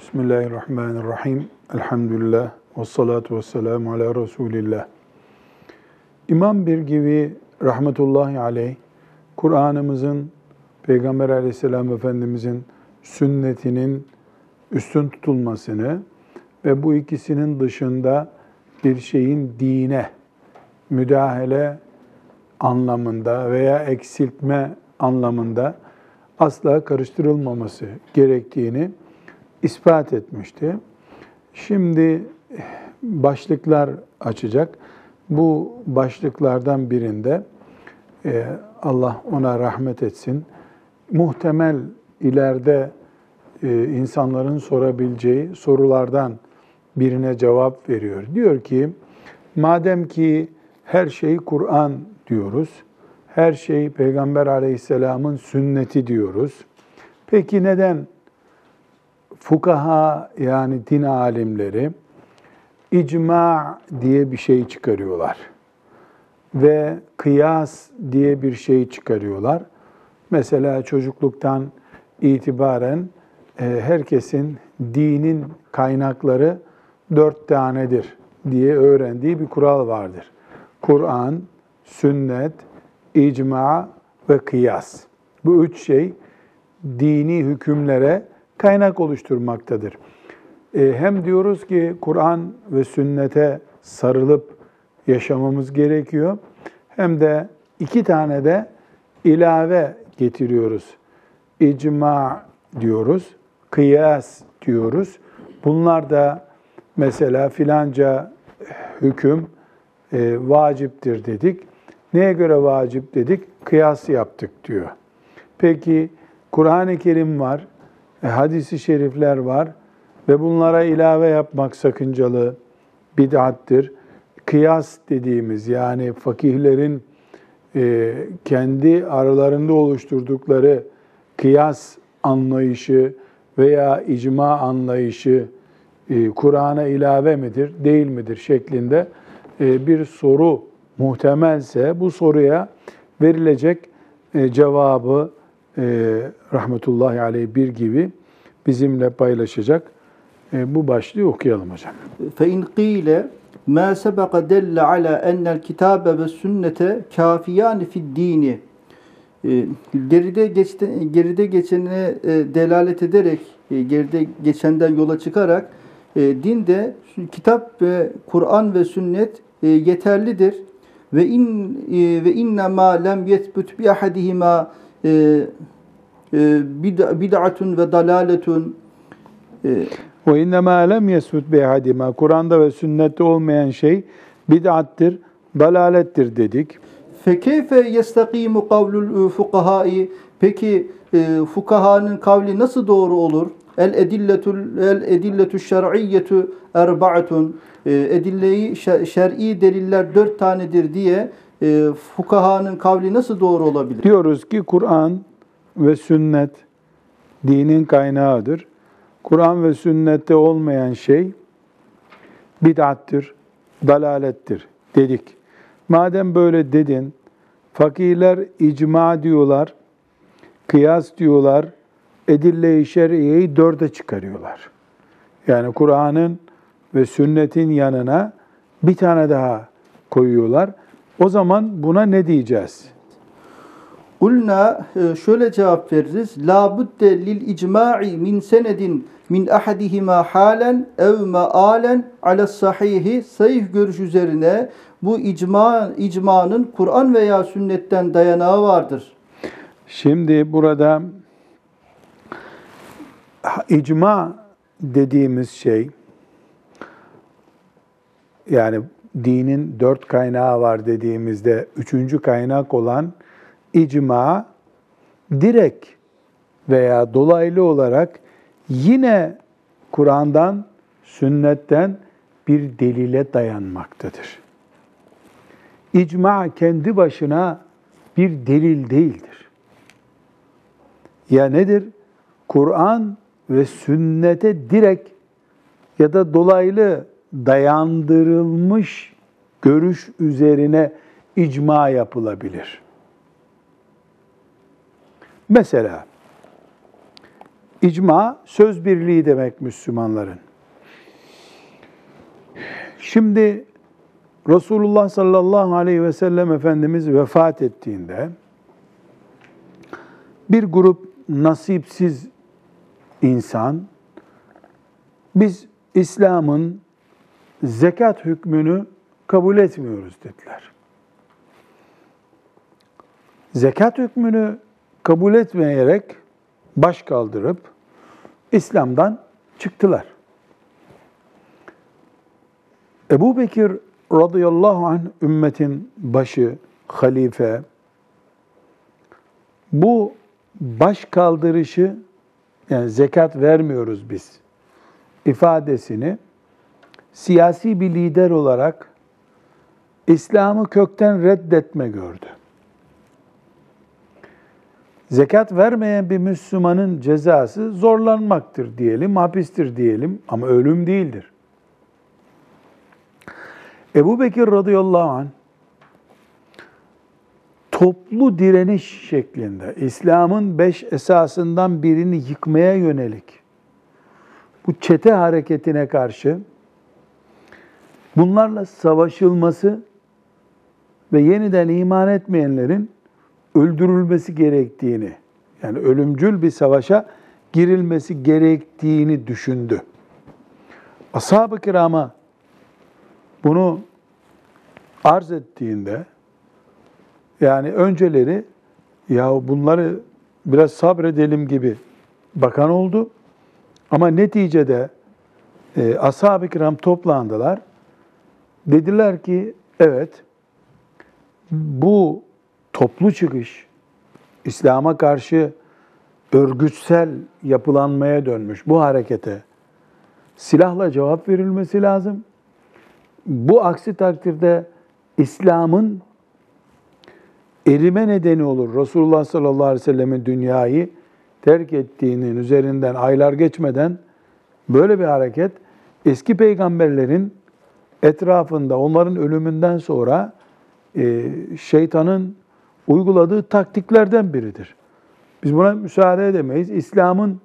Bismillahirrahmanirrahim. Elhamdülillah. Ve salatu ve selamu ala Resulillah. İmam bir gibi rahmetullahi aleyh, Kur'an'ımızın, Peygamber aleyhisselam efendimizin sünnetinin üstün tutulmasını ve bu ikisinin dışında bir şeyin dine müdahale anlamında veya eksiltme anlamında asla karıştırılmaması gerektiğini ispat etmişti. Şimdi başlıklar açacak. Bu başlıklardan birinde e, Allah ona rahmet etsin. Muhtemel ileride e, insanların sorabileceği sorulardan birine cevap veriyor. Diyor ki, madem ki her şey Kur'an diyoruz, her şey Peygamber aleyhisselamın sünneti diyoruz. Peki neden fukaha yani din alimleri icma diye bir şey çıkarıyorlar ve kıyas diye bir şey çıkarıyorlar. Mesela çocukluktan itibaren e, herkesin dinin kaynakları dört tanedir diye öğrendiği bir kural vardır. Kur'an, sünnet, icma ve kıyas. Bu üç şey dini hükümlere kaynak oluşturmaktadır. E, hem diyoruz ki Kur'an ve sünnete sarılıp yaşamamız gerekiyor. Hem de iki tane de ilave getiriyoruz. İcma diyoruz, kıyas diyoruz. Bunlar da mesela filanca hüküm e, vaciptir dedik. Neye göre vacip dedik? Kıyas yaptık diyor. Peki Kur'an-ı Kerim var, e, hadisi şerifler var ve bunlara ilave yapmak sakıncalı bid'attir. Kıyas dediğimiz yani fakihlerin e, kendi aralarında oluşturdukları kıyas anlayışı veya icma anlayışı e, Kur'an'a ilave midir, değil midir şeklinde bir soru muhtemelse bu soruya verilecek cevabı rahmetullahi aleyh bir gibi bizimle paylaşacak. E, bu başlığı okuyalım hocam. فَاِنْ قِيلَ مَا سَبَقَ دَلَّ عَلَى اَنَّ الْكِتَابَ وَالسُنَّةَ كَافِيَانِ فِي الدِّينِ Geride, geçti, geride geçene e, delalet ederek, e, geride geçenden yola çıkarak e, dinde kitap ve Kur'an ve sünnet e, yeterlidir. Ve in e, ve inna ma lem yethbut bi ahadihima e, e, bid'atun ve dalaletun e, ve innemâ lem yesbut bi ahadihima Kur'an'da ve sünnette olmayan şey bid'attir, dalalettir dedik. Fekeyfe yestakimu kavlul fukahai Peki e, fukahanın kavli nasıl doğru olur? El edilletul el edilletu şer'iyyetu erba'atun e, edilleyi şer'i deliller dört tanedir diye e, fukahanın kavli nasıl doğru olabilir? Diyoruz ki Kur'an ve sünnet dinin kaynağıdır. Kur'an ve sünnette olmayan şey bid'attir, dalalettir dedik. Madem böyle dedin, fakirler icma diyorlar, kıyas diyorlar, edille-i şer'iyeyi dörde çıkarıyorlar. Yani Kur'an'ın ve sünnetin yanına bir tane daha koyuyorlar. O zaman buna ne diyeceğiz? Ulna e, şöyle cevap veririz. La budde lil icma'i min senedin min ahadihima halen ev mealen ala sahihi sahih görüş üzerine bu icma icmanın Kur'an veya sünnetten dayanağı vardır. Şimdi burada icma dediğimiz şey yani dinin dört kaynağı var dediğimizde üçüncü kaynak olan icma direkt veya dolaylı olarak yine Kur'an'dan, sünnetten bir delile dayanmaktadır. İcma kendi başına bir delil değildir. Ya nedir? Kur'an ve sünnete direkt ya da dolaylı dayandırılmış görüş üzerine icma yapılabilir. Mesela İcma söz birliği demek Müslümanların. Şimdi Resulullah sallallahu aleyhi ve sellem Efendimiz vefat ettiğinde bir grup nasipsiz insan biz İslam'ın zekat hükmünü kabul etmiyoruz dediler. Zekat hükmünü kabul etmeyerek baş kaldırıp İslam'dan çıktılar. Ebu Bekir radıyallahu anh ümmetin başı, halife, bu baş kaldırışı yani zekat vermiyoruz biz ifadesini siyasi bir lider olarak İslam'ı kökten reddetme gördü. Zekat vermeyen bir Müslümanın cezası zorlanmaktır diyelim, hapistir diyelim ama ölüm değildir. Ebu Bekir radıyallahu anh toplu direniş şeklinde İslam'ın beş esasından birini yıkmaya yönelik bu çete hareketine karşı bunlarla savaşılması ve yeniden iman etmeyenlerin öldürülmesi gerektiğini, yani ölümcül bir savaşa girilmesi gerektiğini düşündü. Ashab-ı kirama bunu arz ettiğinde yani önceleri ya bunları biraz sabredelim gibi bakan oldu. Ama neticede e, ashab-ı kiram toplandılar. Dediler ki evet bu toplu çıkış İslam'a karşı örgütsel yapılanmaya dönmüş bu harekete silahla cevap verilmesi lazım. Bu aksi takdirde İslam'ın erime nedeni olur. Resulullah sallallahu aleyhi ve sellemin dünyayı terk ettiğinin üzerinden aylar geçmeden böyle bir hareket eski peygamberlerin etrafında onların ölümünden sonra e, şeytanın uyguladığı taktiklerden biridir. Biz buna müsaade edemeyiz. İslam'ın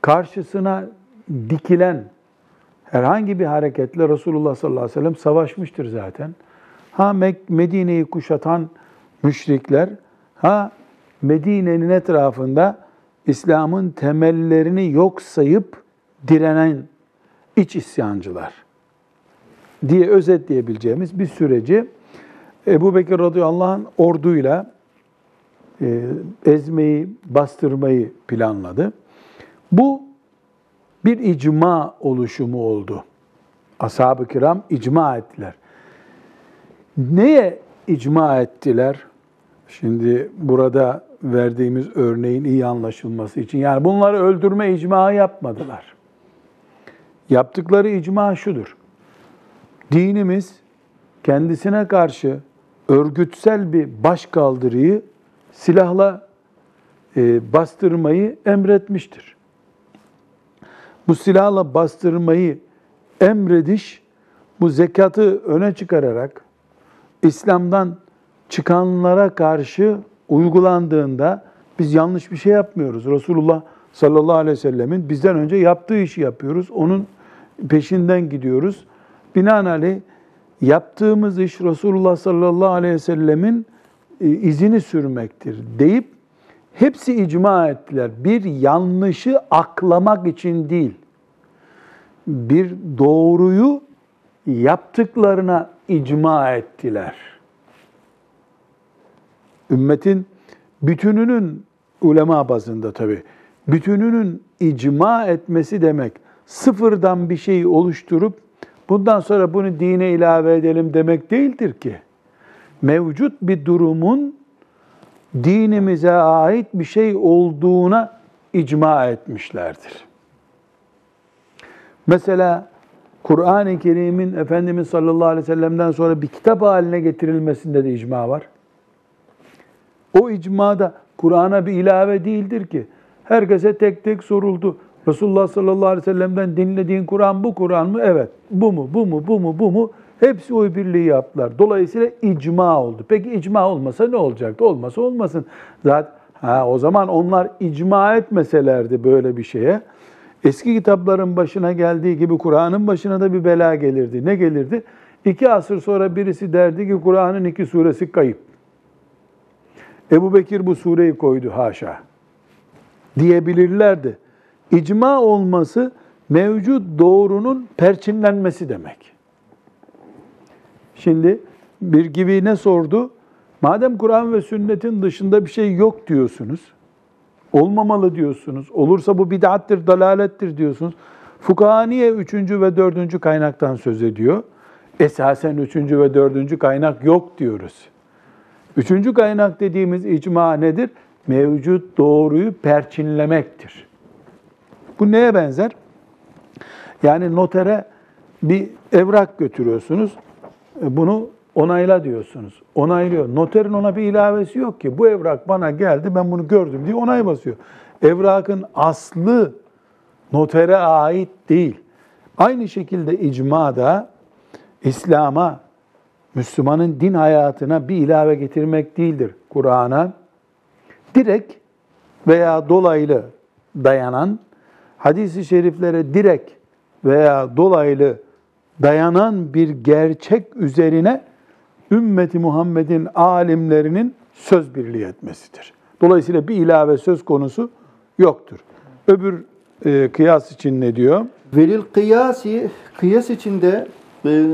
karşısına dikilen herhangi bir hareketle Resulullah sallallahu aleyhi ve sellem savaşmıştır zaten. Ha Medine'yi kuşatan müşrikler, ha Medine'nin etrafında İslam'ın temellerini yok sayıp direnen iç isyancılar diye özetleyebileceğimiz bir süreci Ebu Bekir radıyallahu anh orduyla e, ezmeyi, bastırmayı planladı. Bu bir icma oluşumu oldu. Ashab-ı kiram icma ettiler. Neye icma ettiler? Şimdi burada verdiğimiz örneğin iyi anlaşılması için. Yani bunları öldürme icma yapmadılar. Yaptıkları icma şudur. Dinimiz kendisine karşı örgütsel bir başkaldırıyı silahla e, bastırmayı emretmiştir. Bu silahla bastırmayı emrediş, bu zekatı öne çıkararak İslam'dan çıkanlara karşı uygulandığında biz yanlış bir şey yapmıyoruz. Resulullah sallallahu aleyhi ve sellemin bizden önce yaptığı işi yapıyoruz. Onun peşinden gidiyoruz. Binaenaleyh yaptığımız iş Resulullah sallallahu aleyhi ve sellemin e, izini sürmektir deyip hepsi icma ettiler. Bir yanlışı aklamak için değil, bir doğruyu yaptıklarına icma ettiler. Ümmetin bütününün ulema bazında tabi bütününün icma etmesi demek sıfırdan bir şeyi oluşturup bundan sonra bunu dine ilave edelim demek değildir ki. Mevcut bir durumun dinimize ait bir şey olduğuna icma etmişlerdir. Mesela Kur'an-ı Kerim'in Efendimiz sallallahu aleyhi ve sellem'den sonra bir kitap haline getirilmesinde de icma var. O icma da Kur'an'a bir ilave değildir ki. Herkese tek tek soruldu. Resulullah sallallahu aleyhi ve sellem'den dinlediğin Kur'an bu Kur'an mı? Evet. Bu mu? Bu mu? Bu mu? Bu mu? Hepsi oy birliği yaptılar. Dolayısıyla icma oldu. Peki icma olmasa ne olacaktı? Olmasa olmasın. Zaten Ha, o zaman onlar icma etmeselerdi böyle bir şeye. Eski kitapların başına geldiği gibi Kur'an'ın başına da bir bela gelirdi. Ne gelirdi? İki asır sonra birisi derdi ki Kur'an'ın iki suresi kayıp. Ebu Bekir bu sureyi koydu haşa. Diyebilirlerdi. İcma olması mevcut doğrunun perçinlenmesi demek. Şimdi bir gibi ne sordu? Madem Kur'an ve sünnetin dışında bir şey yok diyorsunuz, olmamalı diyorsunuz, olursa bu bid'attir, dalalettir diyorsunuz. Fukaha niye üçüncü ve dördüncü kaynaktan söz ediyor? Esasen üçüncü ve dördüncü kaynak yok diyoruz. Üçüncü kaynak dediğimiz icma nedir? Mevcut doğruyu perçinlemektir. Bu neye benzer? Yani notere bir evrak götürüyorsunuz. E, Bunu onayla diyorsunuz. Onaylıyor. Noterin ona bir ilavesi yok ki. Bu evrak bana geldi ben bunu gördüm diye onay basıyor. Evrakın aslı notere ait değil. Aynı şekilde icma da İslam'a, Müslümanın din hayatına bir ilave getirmek değildir. Kur'an'a direkt veya dolaylı dayanan, hadisi şeriflere direkt veya dolaylı dayanan bir gerçek üzerine ümmeti Muhammed'in alimlerinin söz birliği etmesidir. Dolayısıyla bir ilave söz konusu yoktur. Öbür e, kıyas için ne diyor? Velil kıyasi, kıyas içinde e,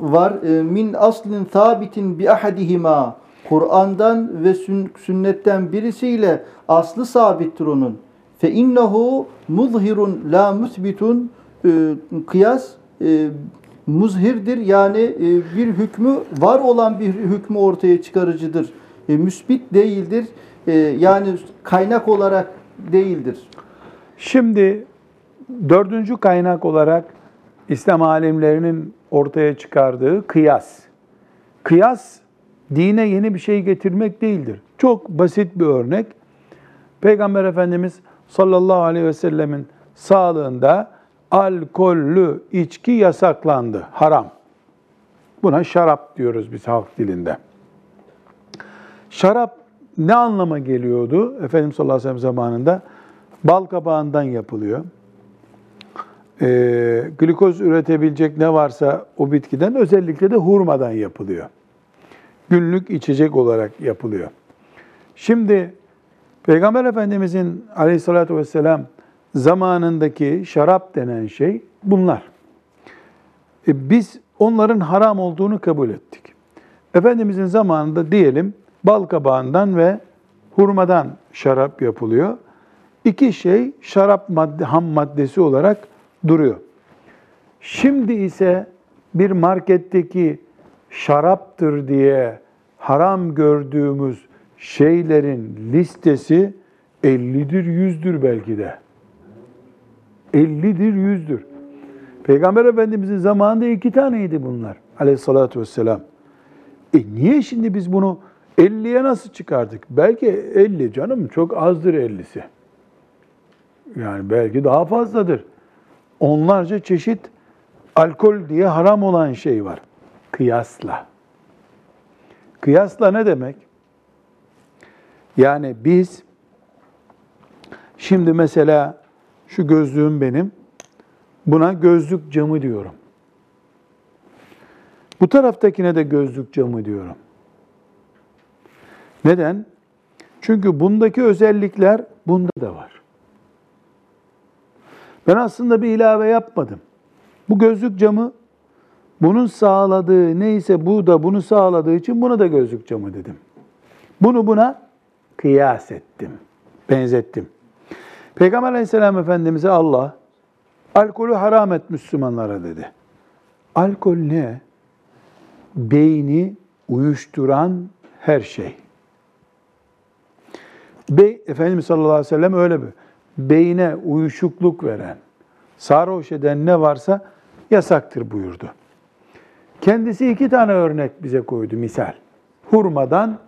var e, min aslin sabitin bi ahadihima Kur'an'dan ve sün- sünnetten birisiyle aslı sabittir onun. Fe innehu muzhirun la musbitun e, kıyas e, muzhirdir yani e, bir hükmü var olan bir hükmü ortaya çıkarıcıdır. Müsbit değildir. Yani kaynak olarak değildir. Şimdi dördüncü kaynak olarak İslam alimlerinin ortaya çıkardığı kıyas. Kıyas dine yeni bir şey getirmek değildir. Çok basit bir örnek. Peygamber Efendimiz sallallahu aleyhi ve sellemin sağlığında alkollü içki yasaklandı. Haram. Buna şarap diyoruz biz halk dilinde. Şarap ne anlama geliyordu Efendimiz sallallahu aleyhi ve sellem zamanında? Bal kabağından yapılıyor. Ee, glikoz üretebilecek ne varsa o bitkiden özellikle de hurmadan yapılıyor. Günlük içecek olarak yapılıyor. Şimdi Peygamber Efendimizin aleyhissalatü vesselam zamanındaki şarap denen şey bunlar. E, biz onların haram olduğunu kabul ettik. Efendimizin zamanında diyelim bal kabağından ve hurmadan şarap yapılıyor. İki şey şarap madde, ham maddesi olarak duruyor. Şimdi ise bir marketteki şaraptır diye haram gördüğümüz şeylerin listesi 50'dir, 100'dür belki de. 50'dir, 100'dür. Peygamber Efendimizin zamanında iki taneydi bunlar aleyhissalatü vesselam. E niye şimdi biz bunu 50'ye nasıl çıkardık? Belki 50 canım çok azdır 50'si. Yani belki daha fazladır. Onlarca çeşit alkol diye haram olan şey var. Kıyasla. Kıyasla ne demek? Yani biz şimdi mesela şu gözlüğüm benim. Buna gözlük camı diyorum. Bu taraftakine de gözlük camı diyorum. Neden? Çünkü bundaki özellikler bunda da var. Ben aslında bir ilave yapmadım. Bu gözlük camı bunun sağladığı neyse bu da bunu sağladığı için buna da gözlük camı dedim. Bunu buna kıyas ettim, benzettim. Peygamber aleyhisselam efendimize Allah alkolü haram et Müslümanlara dedi. Alkol ne? Beyni uyuşturan her şey. Bey, Efendimiz sallallahu aleyhi ve sellem öyle bir beyine uyuşukluk veren, sarhoş eden ne varsa yasaktır buyurdu. Kendisi iki tane örnek bize koydu misal. Hurmadan,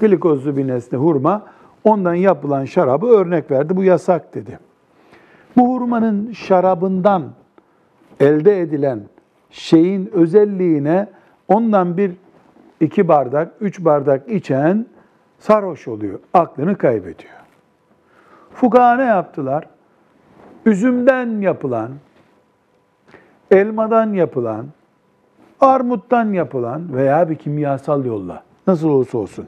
glikozlu bir nesne hurma, ondan yapılan şarabı örnek verdi. Bu yasak dedi. Bu hurmanın şarabından elde edilen şeyin özelliğine ondan bir iki bardak, üç bardak içen sarhoş oluyor, aklını kaybediyor. Fukaha ne yaptılar? Üzümden yapılan, elmadan yapılan, armuttan yapılan veya bir kimyasal yolla, nasıl olursa olsun,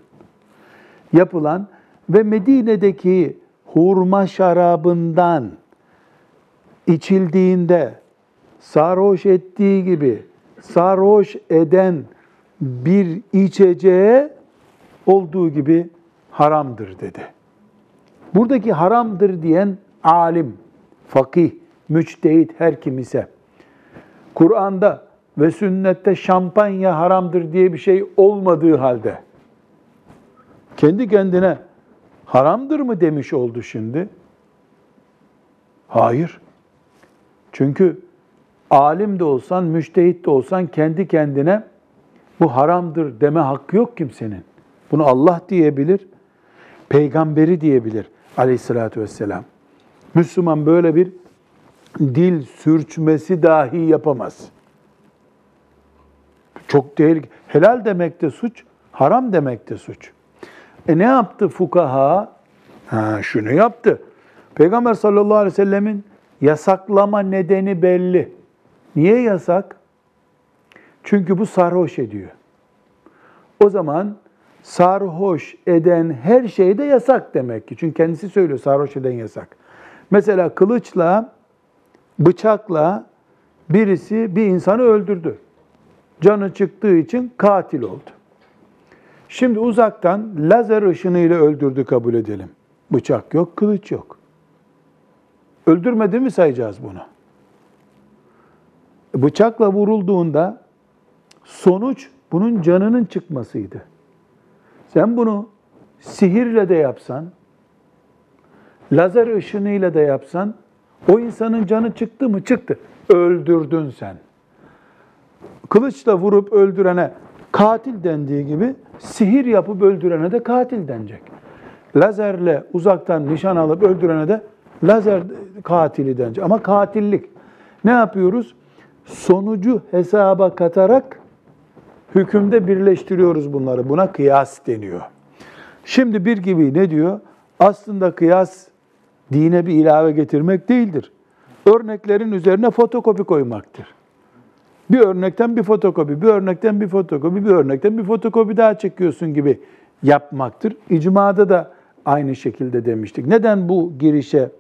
yapılan ve Medine'deki hurma şarabından içildiğinde sarhoş ettiği gibi sarhoş eden bir içeceğe olduğu gibi haramdır dedi. Buradaki haramdır diyen alim, fakih, müçtehit her kim ise Kur'an'da ve sünnette şampanya haramdır diye bir şey olmadığı halde kendi kendine haramdır mı demiş oldu şimdi? Hayır. Çünkü alim de olsan, müştehit de olsan kendi kendine bu haramdır deme hakkı yok kimsenin. Bunu Allah diyebilir, peygamberi diyebilir aleyhissalatü vesselam. Müslüman böyle bir dil sürçmesi dahi yapamaz. Çok tehlikeli. Helal demek de suç, haram demek de suç. E ne yaptı fukaha? Ha, şunu yaptı. Peygamber sallallahu aleyhi ve sellemin yasaklama nedeni belli. Niye yasak? Çünkü bu sarhoş ediyor. O zaman sarhoş eden her şey de yasak demek ki. Çünkü kendisi söylüyor sarhoş eden yasak. Mesela kılıçla, bıçakla birisi bir insanı öldürdü. Canı çıktığı için katil oldu. Şimdi uzaktan lazer ışınıyla öldürdü kabul edelim. Bıçak yok, kılıç yok. Öldürmedi mi sayacağız bunu? Bıçakla vurulduğunda sonuç bunun canının çıkmasıydı. Sen bunu sihirle de yapsan, lazer ışınıyla da yapsan, o insanın canı çıktı mı? Çıktı. Öldürdün sen. Kılıçla vurup öldürene katil dendiği gibi sihir yapıp öldürene de katil denecek. Lazerle uzaktan nişan alıp öldürene de lazer katili denecek. Ama katillik. Ne yapıyoruz? Sonucu hesaba katarak hükümde birleştiriyoruz bunları. Buna kıyas deniyor. Şimdi bir gibi ne diyor? Aslında kıyas dine bir ilave getirmek değildir. Örneklerin üzerine fotokopi koymaktır. Bir örnekten bir fotokopi, bir örnekten bir fotokopi, bir örnekten bir fotokopi daha çekiyorsun gibi yapmaktır. İcmada da aynı şekilde demiştik. Neden bu girişe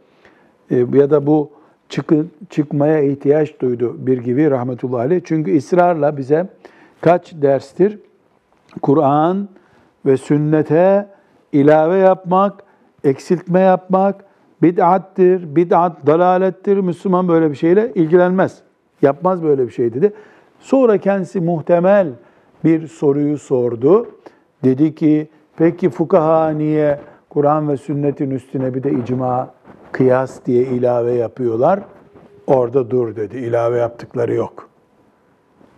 e, ya da bu çıkı, çıkmaya ihtiyaç duydu bir gibi rahmetullahi aleyh? Çünkü ısrarla bize kaç derstir? Kur'an ve sünnete ilave yapmak, eksiltme yapmak bid'attir, bid'at dalalettir. Müslüman böyle bir şeyle ilgilenmez. Yapmaz böyle bir şey dedi. Sonra kendisi muhtemel bir soruyu sordu. Dedi ki peki fukaha niye Kur'an ve sünnetin üstüne bir de icma, kıyas diye ilave yapıyorlar? Orada dur dedi. İlave yaptıkları yok.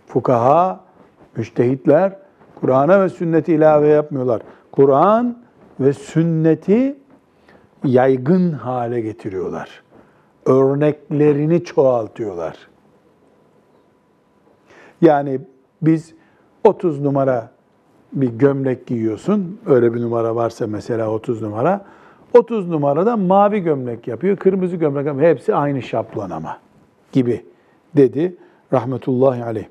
Fukaha, müştehitler Kur'an'a ve sünneti ilave yapmıyorlar. Kur'an ve sünneti yaygın hale getiriyorlar. Örneklerini çoğaltıyorlar. Yani biz 30 numara bir gömlek giyiyorsun. Öyle bir numara varsa mesela 30 numara. 30 numarada mavi gömlek yapıyor, kırmızı gömlek yapıyor. Hepsi aynı şablon ama gibi dedi rahmetullahi aleyh.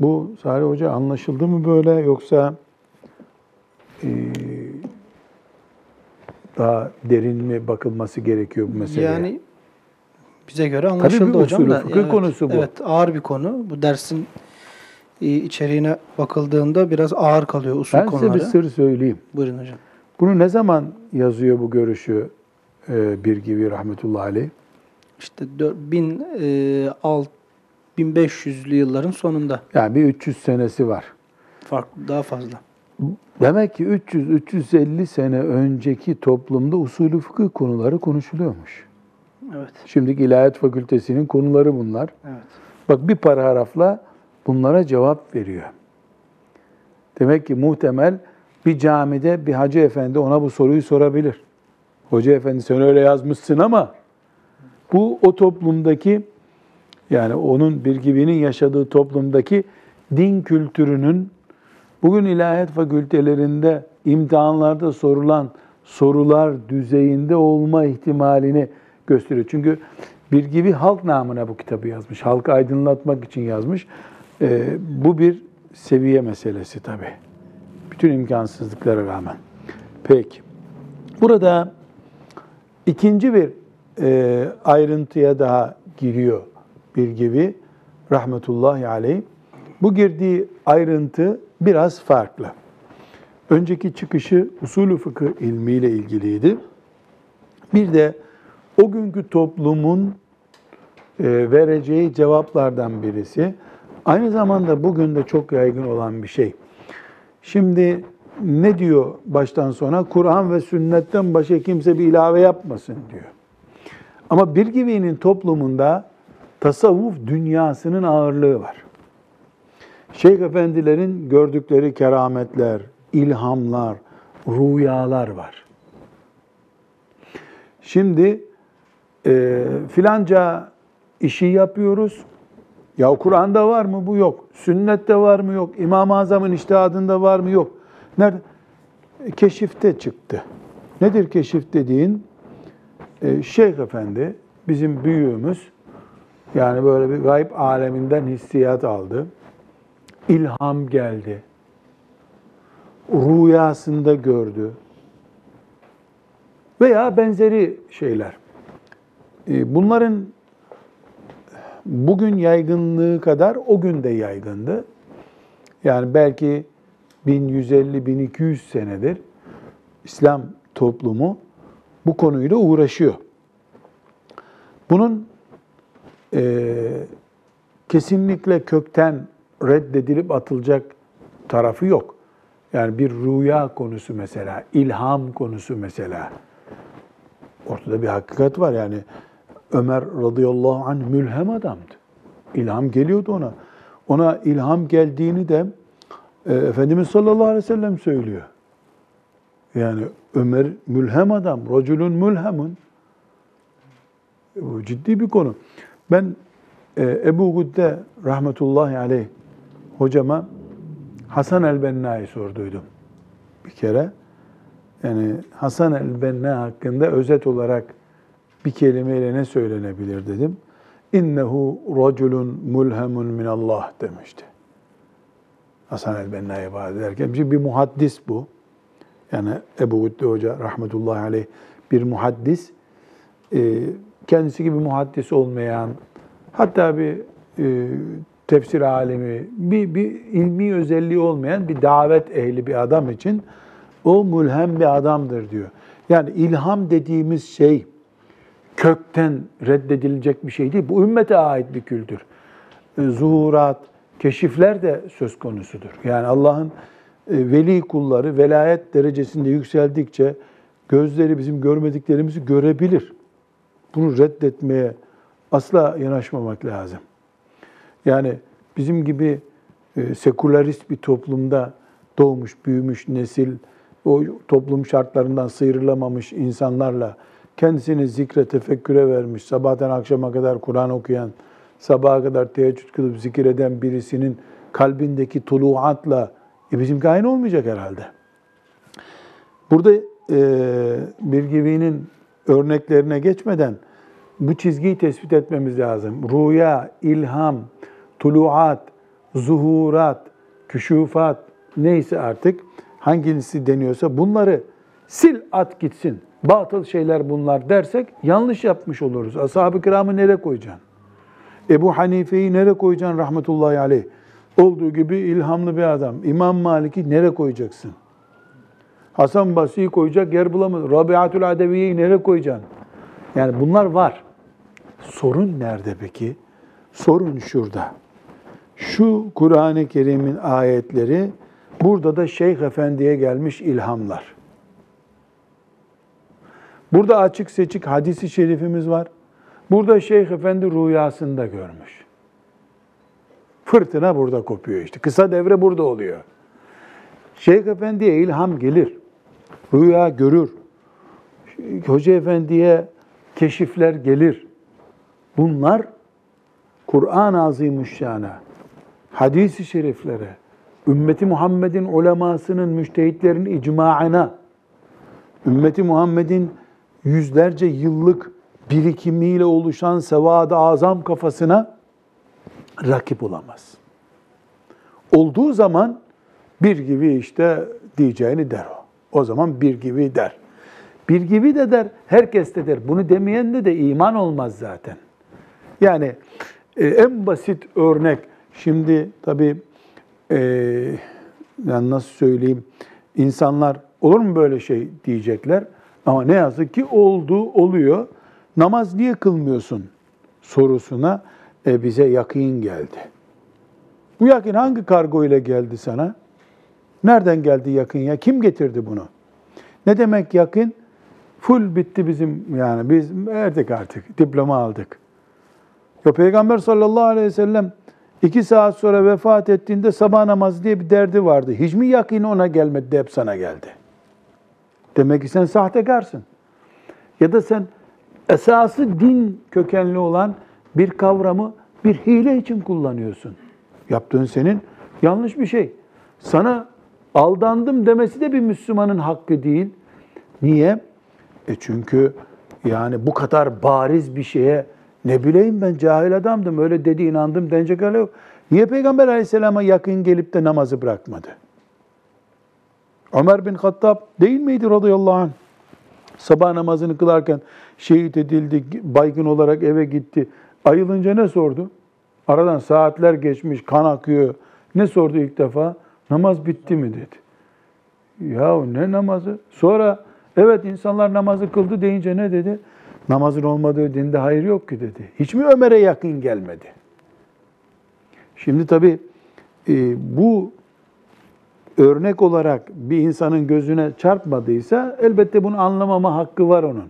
Bu Salih Hoca anlaşıldı mı böyle yoksa e, daha derin mi bakılması gerekiyor bu meseleye? Yani bize göre anlaşıldı bir hocam da. fıkıh konusu bu. Evet, ağır bir konu. Bu dersin içeriğine bakıldığında biraz ağır kalıyor usul ben konuları. size bir sır söyleyeyim. Buyurun hocam. Bunu ne zaman yazıyor bu görüşü e, bir gibi rahmetullahi aleyh? İşte dör- bin, e, alt, 1500'lü yılların sonunda. Yani bir 300 senesi var. Farklı, daha fazla. Demek ki 300-350 sene önceki toplumda usulü fıkıh konuları konuşuluyormuş. Evet. Şimdiki İlahiyat Fakültesinin konuları bunlar. Evet. Bak bir paragrafla bunlara cevap veriyor. Demek ki muhtemel bir camide bir hacı efendi ona bu soruyu sorabilir. Hoca efendi sen öyle yazmışsın ama bu o toplumdaki yani onun bir gibinin yaşadığı toplumdaki din kültürünün Bugün ilahiyat fakültelerinde imtihanlarda sorulan sorular düzeyinde olma ihtimalini gösteriyor. Çünkü bir gibi halk namına bu kitabı yazmış. Halkı aydınlatmak için yazmış. Ee, bu bir seviye meselesi tabii. Bütün imkansızlıklara rağmen. Peki. Burada ikinci bir e, ayrıntıya daha giriyor bir gibi rahmetullahi aleyh. Bu girdiği ayrıntı biraz farklı. Önceki çıkışı usulü fıkıh ilmiyle ilgiliydi. Bir de o günkü toplumun e, vereceği cevaplardan birisi. Aynı zamanda bugün de çok yaygın olan bir şey. Şimdi ne diyor baştan sona? Kur'an ve sünnetten başka kimse bir ilave yapmasın diyor. Ama bir gibinin toplumunda tasavvuf dünyasının ağırlığı var. Şeyh efendilerin gördükleri kerametler, ilhamlar, rüyalar var. Şimdi e, filanca işi yapıyoruz. Ya Kur'an'da var mı? Bu yok. Sünnette var mı? Yok. İmam-ı Azam'ın iştihadında var mı? Yok. Nerede? E, keşifte çıktı. Nedir keşif dediğin? E, Şeyh Efendi, bizim büyüğümüz, yani böyle bir gayb aleminden hissiyat aldı. İlham geldi. Rüyasında gördü. Veya benzeri şeyler. E, bunların bugün yaygınlığı kadar o gün de yaygındı. Yani belki 1150-1200 senedir İslam toplumu bu konuyla uğraşıyor. Bunun e, kesinlikle kökten reddedilip atılacak tarafı yok. Yani bir rüya konusu mesela, ilham konusu mesela. Ortada bir hakikat var yani. Ömer radıyallahu anh mülhem adamdı. İlham geliyordu ona. Ona ilham geldiğini de e, Efendimiz sallallahu aleyhi ve sellem söylüyor. Yani Ömer mülhem adam, racülün mülhemun. Bu ciddi bir konu. Ben e, Ebu Gudde rahmetullahi aleyh hocama Hasan el-Benna'yı sorduydum bir kere. Yani Hasan el-Benna hakkında özet olarak bir kelimeyle ne söylenebilir dedim. İnnehu raculun mulhemun min Allah demişti. Hasan el-Benna'ya vaat ederken. Şimdi bir muhaddis bu. Yani Ebu Gudde Hoca rahmetullahi aleyh bir muhaddis. Ee, kendisi gibi muhaddis olmayan, hatta bir e, tefsir alemi, bir, bir ilmi özelliği olmayan bir davet ehli bir adam için o mulhem bir adamdır diyor. Yani ilham dediğimiz şey kökten reddedilecek bir şey değil. Bu ümmete ait bir kültür. E, zuhurat, keşifler de söz konusudur. Yani Allah'ın e, veli kulları velayet derecesinde yükseldikçe gözleri bizim görmediklerimizi görebilir. Bunu reddetmeye asla yanaşmamak lazım. Yani bizim gibi e, sekülerist bir toplumda doğmuş, büyümüş nesil, o toplum şartlarından sıyrılamamış insanlarla kendisini zikre, tefekküre vermiş, sabahtan akşama kadar Kur'an okuyan, sabaha kadar teheccüd kılıp zikir eden birisinin kalbindeki tuluatla e bizimki aynı olmayacak herhalde. Burada e, bir gibinin örneklerine geçmeden bu çizgiyi tespit etmemiz lazım. Rüya, ilham, tuluat, zuhurat, küşufat neyse artık hangisi deniyorsa bunları sil at gitsin. Batıl şeyler bunlar dersek yanlış yapmış oluruz. Ashab-ı kiramı nereye koyacaksın? Ebu Hanife'yi nereye koyacaksın rahmetullahi aleyh? Olduğu gibi ilhamlı bir adam. İmam Malik'i nereye koyacaksın? Hasan Basri'yi koyacak yer bulamadın. Rabiatül Adeviye'yi nereye koyacaksın? Yani bunlar var. Sorun nerede peki? Sorun şurada. Şu Kur'an-ı Kerim'in ayetleri burada da Şeyh Efendi'ye gelmiş ilhamlar. Burada açık seçik hadisi şerifimiz var. Burada Şeyh Efendi rüyasında görmüş. Fırtına burada kopuyor işte. Kısa devre burada oluyor. Şeyh Efendi'ye ilham gelir. Rüya görür. Hoca Efendi'ye keşifler gelir. Bunlar Kur'an-ı Azimüşşan'a, hadis-i şeriflere, ümmeti Muhammed'in ulemasının, müştehitlerin icmaına, ümmeti Muhammed'in yüzlerce yıllık birikimiyle oluşan sevad-ı azam kafasına rakip olamaz. Olduğu zaman bir gibi işte diyeceğini der o. O zaman bir gibi der. Bir gibi de der, herkes de der. Bunu demeyen de de iman olmaz zaten. Yani e, en basit örnek, şimdi tabii e, yani nasıl söyleyeyim, insanlar olur mu böyle şey diyecekler. Ama ne yazık ki oldu, oluyor. Namaz niye kılmıyorsun sorusuna e, bize yakın geldi. Bu yakın hangi kargo ile geldi sana? Nereden geldi yakın ya? Kim getirdi bunu? Ne demek yakın? Full bitti bizim yani biz verdik artık. Diploma aldık. Ya Peygamber sallallahu aleyhi ve sellem iki saat sonra vefat ettiğinde sabah namazı diye bir derdi vardı. Hiç mi yakın ona gelmedi de hep sana geldi? Demek ki sen sahtekarsın. Ya da sen esası din kökenli olan bir kavramı bir hile için kullanıyorsun. Yaptığın senin yanlış bir şey. Sana aldandım demesi de bir Müslümanın hakkı değil. Niye? E çünkü yani bu kadar bariz bir şeye ne bileyim ben cahil adamdım öyle dedi inandım denecek hali yok. Niye Peygamber aleyhisselama yakın gelip de namazı bırakmadı? Ömer bin Hattab değil miydi radıyallahu anh? Sabah namazını kılarken şehit edildi, baygın olarak eve gitti. Ayılınca ne sordu? Aradan saatler geçmiş, kan akıyor. Ne sordu ilk defa? Namaz bitti mi dedi. Ya ne namazı? Sonra evet insanlar namazı kıldı deyince ne dedi? Namazın olmadığı dinde hayır yok ki dedi. Hiç mi Ömer'e yakın gelmedi? Şimdi tabii e, bu örnek olarak bir insanın gözüne çarpmadıysa elbette bunu anlamama hakkı var onun.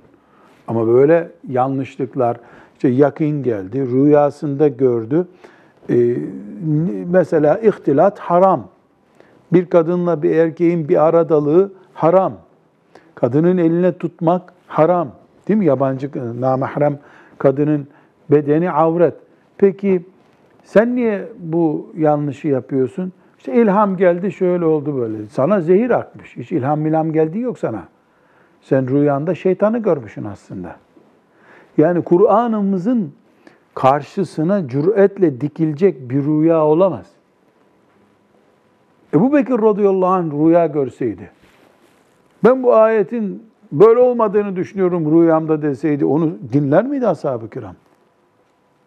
Ama böyle yanlışlıklar, işte yakın geldi, rüyasında gördü. Ee, mesela ihtilat haram. Bir kadınla bir erkeğin bir aradalığı haram. Kadının eline tutmak haram. Değil mi? Yabancı, namahrem kadının bedeni avret. Peki sen niye bu yanlışı yapıyorsun? İşte ilham geldi şöyle oldu böyle. Sana zehir akmış. Hiç ilham milham geldiği yok sana. Sen rüyanda şeytanı görmüşsün aslında. Yani Kur'an'ımızın karşısına cüretle dikilecek bir rüya olamaz. Ebu Bekir radıyallahu anh rüya görseydi, ben bu ayetin böyle olmadığını düşünüyorum rüyamda deseydi, onu dinler miydi ashab-ı kiram?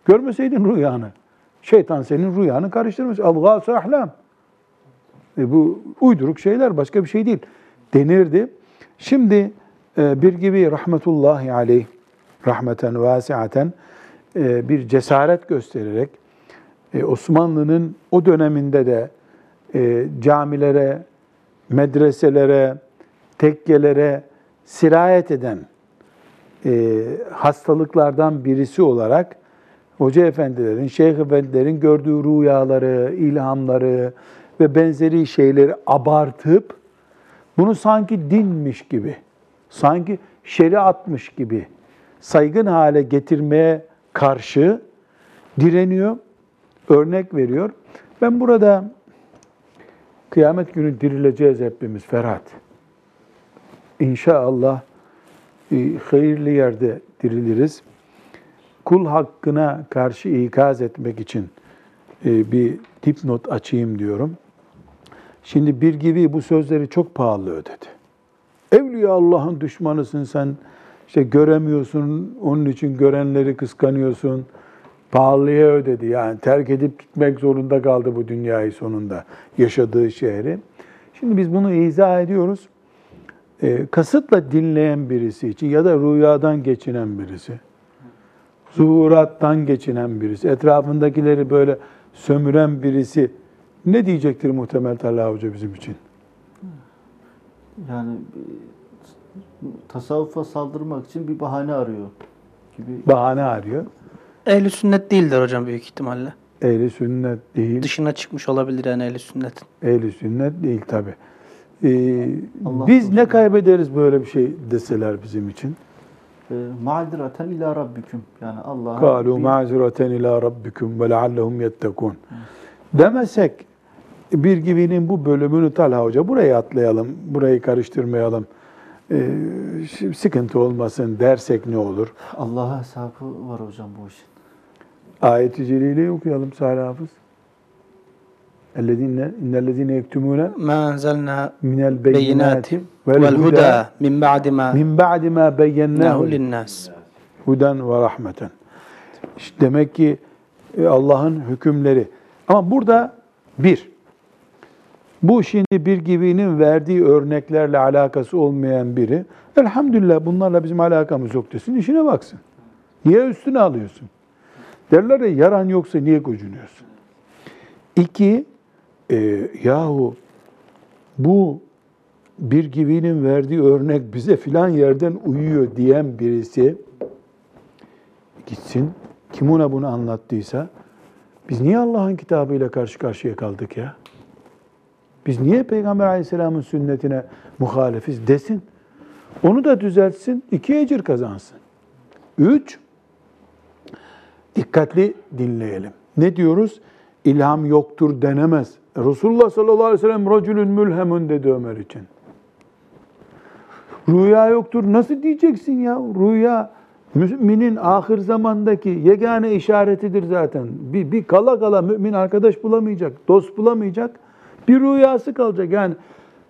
Görmeseydin rüyanı. Şeytan senin rüyanı karıştırmış. Algâs-ı ahlam. E bu uyduruk şeyler, başka bir şey değil. Denirdi. Şimdi e, bir gibi rahmetullahi aleyh, rahmeten vasiaten e, bir cesaret göstererek e, Osmanlı'nın o döneminde de camilere, medreselere, tekkelere sirayet eden hastalıklardan birisi olarak hoca efendilerin, şeyh efendilerin gördüğü rüyaları, ilhamları ve benzeri şeyleri abartıp bunu sanki dinmiş gibi, sanki şeriatmış gibi saygın hale getirmeye karşı direniyor, örnek veriyor. Ben burada kıyamet günü dirileceğiz hepimiz Ferhat. İnşallah e, hayırlı yerde diriliriz. Kul hakkına karşı ikaz etmek için e, bir dipnot açayım diyorum. Şimdi bir gibi bu sözleri çok pahalı ödedi. Evliya Allah'ın düşmanısın sen, işte göremiyorsun, onun için görenleri kıskanıyorsun. Pahalıya ödedi yani terk edip gitmek zorunda kaldı bu dünyayı sonunda yaşadığı şehri. Şimdi biz bunu izah ediyoruz. E, kasıtla dinleyen birisi için ya da rüyadan geçinen birisi, zuhurattan geçinen birisi, etrafındakileri böyle sömüren birisi ne diyecektir muhtemel Talha Hoca bizim için? Yani tasavvufa saldırmak için bir bahane arıyor gibi. Bahane arıyor. Ehli sünnet değildir hocam büyük ihtimalle. Ehli sünnet değil. Dışına çıkmış olabilir yani ehli sünnetin. Ehli sünnet değil tabi. Ee, Allah biz ne kaybederiz böyle bir şey deseler bizim için? E, Ma'direten ila rabbiküm. Yani Allah'a Kalu ma'zureten ila rabbikum ve leallehum yettekun. Demesek bir gibinin bu bölümünü Talha Hoca buraya atlayalım, burayı karıştırmayalım. Ee, şimdi sıkıntı olmasın dersek ne olur? Allah'a hesabı var hocam bu işin. Ayet-i Celile'yi okuyalım Salih Hafız. اَلَّذ۪ينَ اِنَّ الَّذ۪ينَ يَكْتُمُونَ ما أنزلنا مِنَ بينات الْبَيِّنَاتِ والهدى من بعد ما min ba'di ma ناه beyyennâhu للناس huden ve rahmeten. İşte demek ki e, Allah'ın hükümleri. Ama burada bir, bu şimdi bir gibinin verdiği örneklerle alakası olmayan biri, elhamdülillah bunlarla bizim alakamız yok desin, işine baksın. Niye üstüne alıyorsun? Derler ya yaran yoksa niye gocunuyorsun? İki, e, yahu bu bir gibinin verdiği örnek bize filan yerden uyuyor diyen birisi gitsin. Kim ona bunu anlattıysa biz niye Allah'ın kitabıyla karşı karşıya kaldık ya? Biz niye Peygamber Aleyhisselam'ın sünnetine muhalefiz desin. Onu da düzeltsin, iki ecir kazansın. Üç, dikkatli dinleyelim. Ne diyoruz? İlham yoktur denemez. Resulullah sallallahu aleyhi ve sellem racülün mülhemun dedi Ömer için. Rüya yoktur. Nasıl diyeceksin ya? Rüya müminin ahir zamandaki yegane işaretidir zaten. Bir, bir kala kala mümin arkadaş bulamayacak, dost bulamayacak. Bir rüyası kalacak. Yani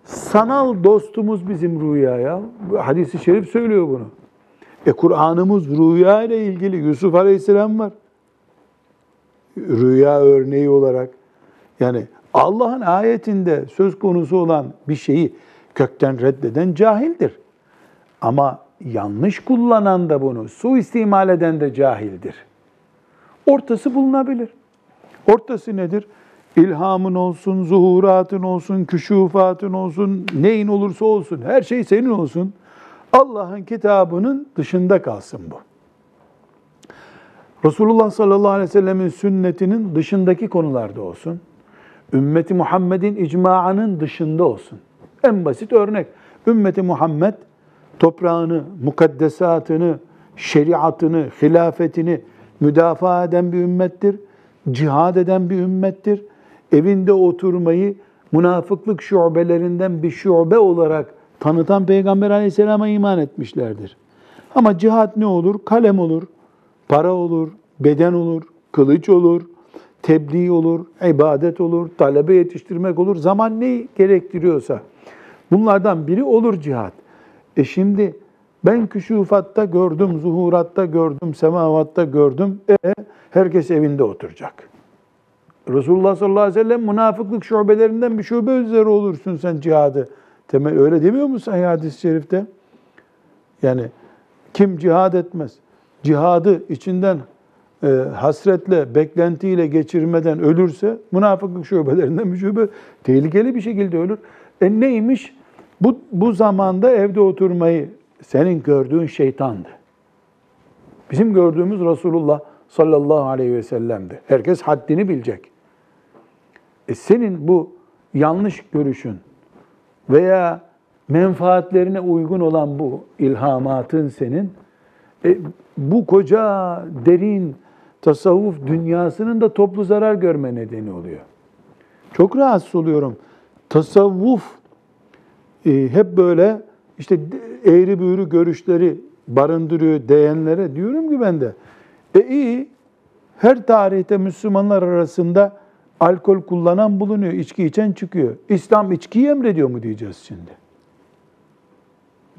sanal dostumuz bizim rüya ya. Hadis-i şerif söylüyor bunu. E Kur'an'ımız rüya ile ilgili Yusuf Aleyhisselam var. Rüya örneği olarak. Yani Allah'ın ayetinde söz konusu olan bir şeyi kökten reddeden cahildir. Ama yanlış kullanan da bunu, suistimal eden de cahildir. Ortası bulunabilir. Ortası nedir? İlhamın olsun, zuhuratın olsun, küşufatın olsun, neyin olursa olsun, her şey senin olsun. Allah'ın kitabının dışında kalsın bu. Resulullah sallallahu aleyhi ve sellemin sünnetinin dışındaki konularda olsun. Ümmeti Muhammed'in icmaının dışında olsun. En basit örnek. Ümmeti Muhammed toprağını, mukaddesatını, şeriatını, hilafetini müdafaa eden bir ümmettir. Cihad eden bir ümmettir. Evinde oturmayı münafıklık şubelerinden bir şube olarak tanıtan Peygamber aleyhisselama iman etmişlerdir. Ama cihat ne olur? Kalem olur, para olur, beden olur, kılıç olur, tebliğ olur, ibadet olur, talebe yetiştirmek olur. Zaman ne gerektiriyorsa. Bunlardan biri olur cihat. E şimdi ben küşufatta gördüm, zuhuratta gördüm, semavatta gördüm. E herkes evinde oturacak. Resulullah sallallahu aleyhi ve sellem münafıklık şubelerinden bir şube üzere olursun sen cihadı. Temel öyle demiyor musun sahih hadis-i şerifte? Yani kim cihad etmez, cihadı içinden e, hasretle, beklentiyle geçirmeden ölürse münafıklık şubelerinden bir şube tehlikeli bir şekilde ölür. E neymiş? Bu, bu zamanda evde oturmayı senin gördüğün şeytandı. Bizim gördüğümüz Resulullah sallallahu aleyhi ve sellem'di. Herkes haddini bilecek. E senin bu yanlış görüşün veya menfaatlerine uygun olan bu ilhamatın senin e, bu koca derin tasavvuf dünyasının da toplu zarar görme nedeni oluyor. Çok rahatsız oluyorum. Tasavvuf e, hep böyle işte eğri büğrü görüşleri barındırıyor diyenlere diyorum ki ben de e iyi her tarihte Müslümanlar arasında alkol kullanan bulunuyor, içki içen çıkıyor. İslam içkiyi emrediyor mu diyeceğiz şimdi?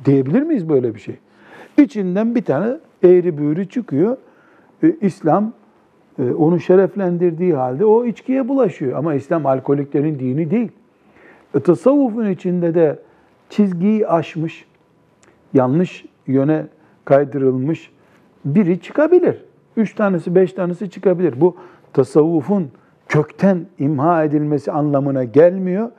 Diyebilir miyiz böyle bir şey? İçinden bir tane eğri büğrü çıkıyor. E, İslam e, onu şereflendirdiği halde o içkiye bulaşıyor. Ama İslam alkoliklerin dini değil. E, tasavvufun içinde de çizgiyi aşmış, yanlış yöne kaydırılmış biri çıkabilir. Üç tanesi, beş tanesi çıkabilir. Bu tasavvufun kökten imha edilmesi anlamına gelmiyor.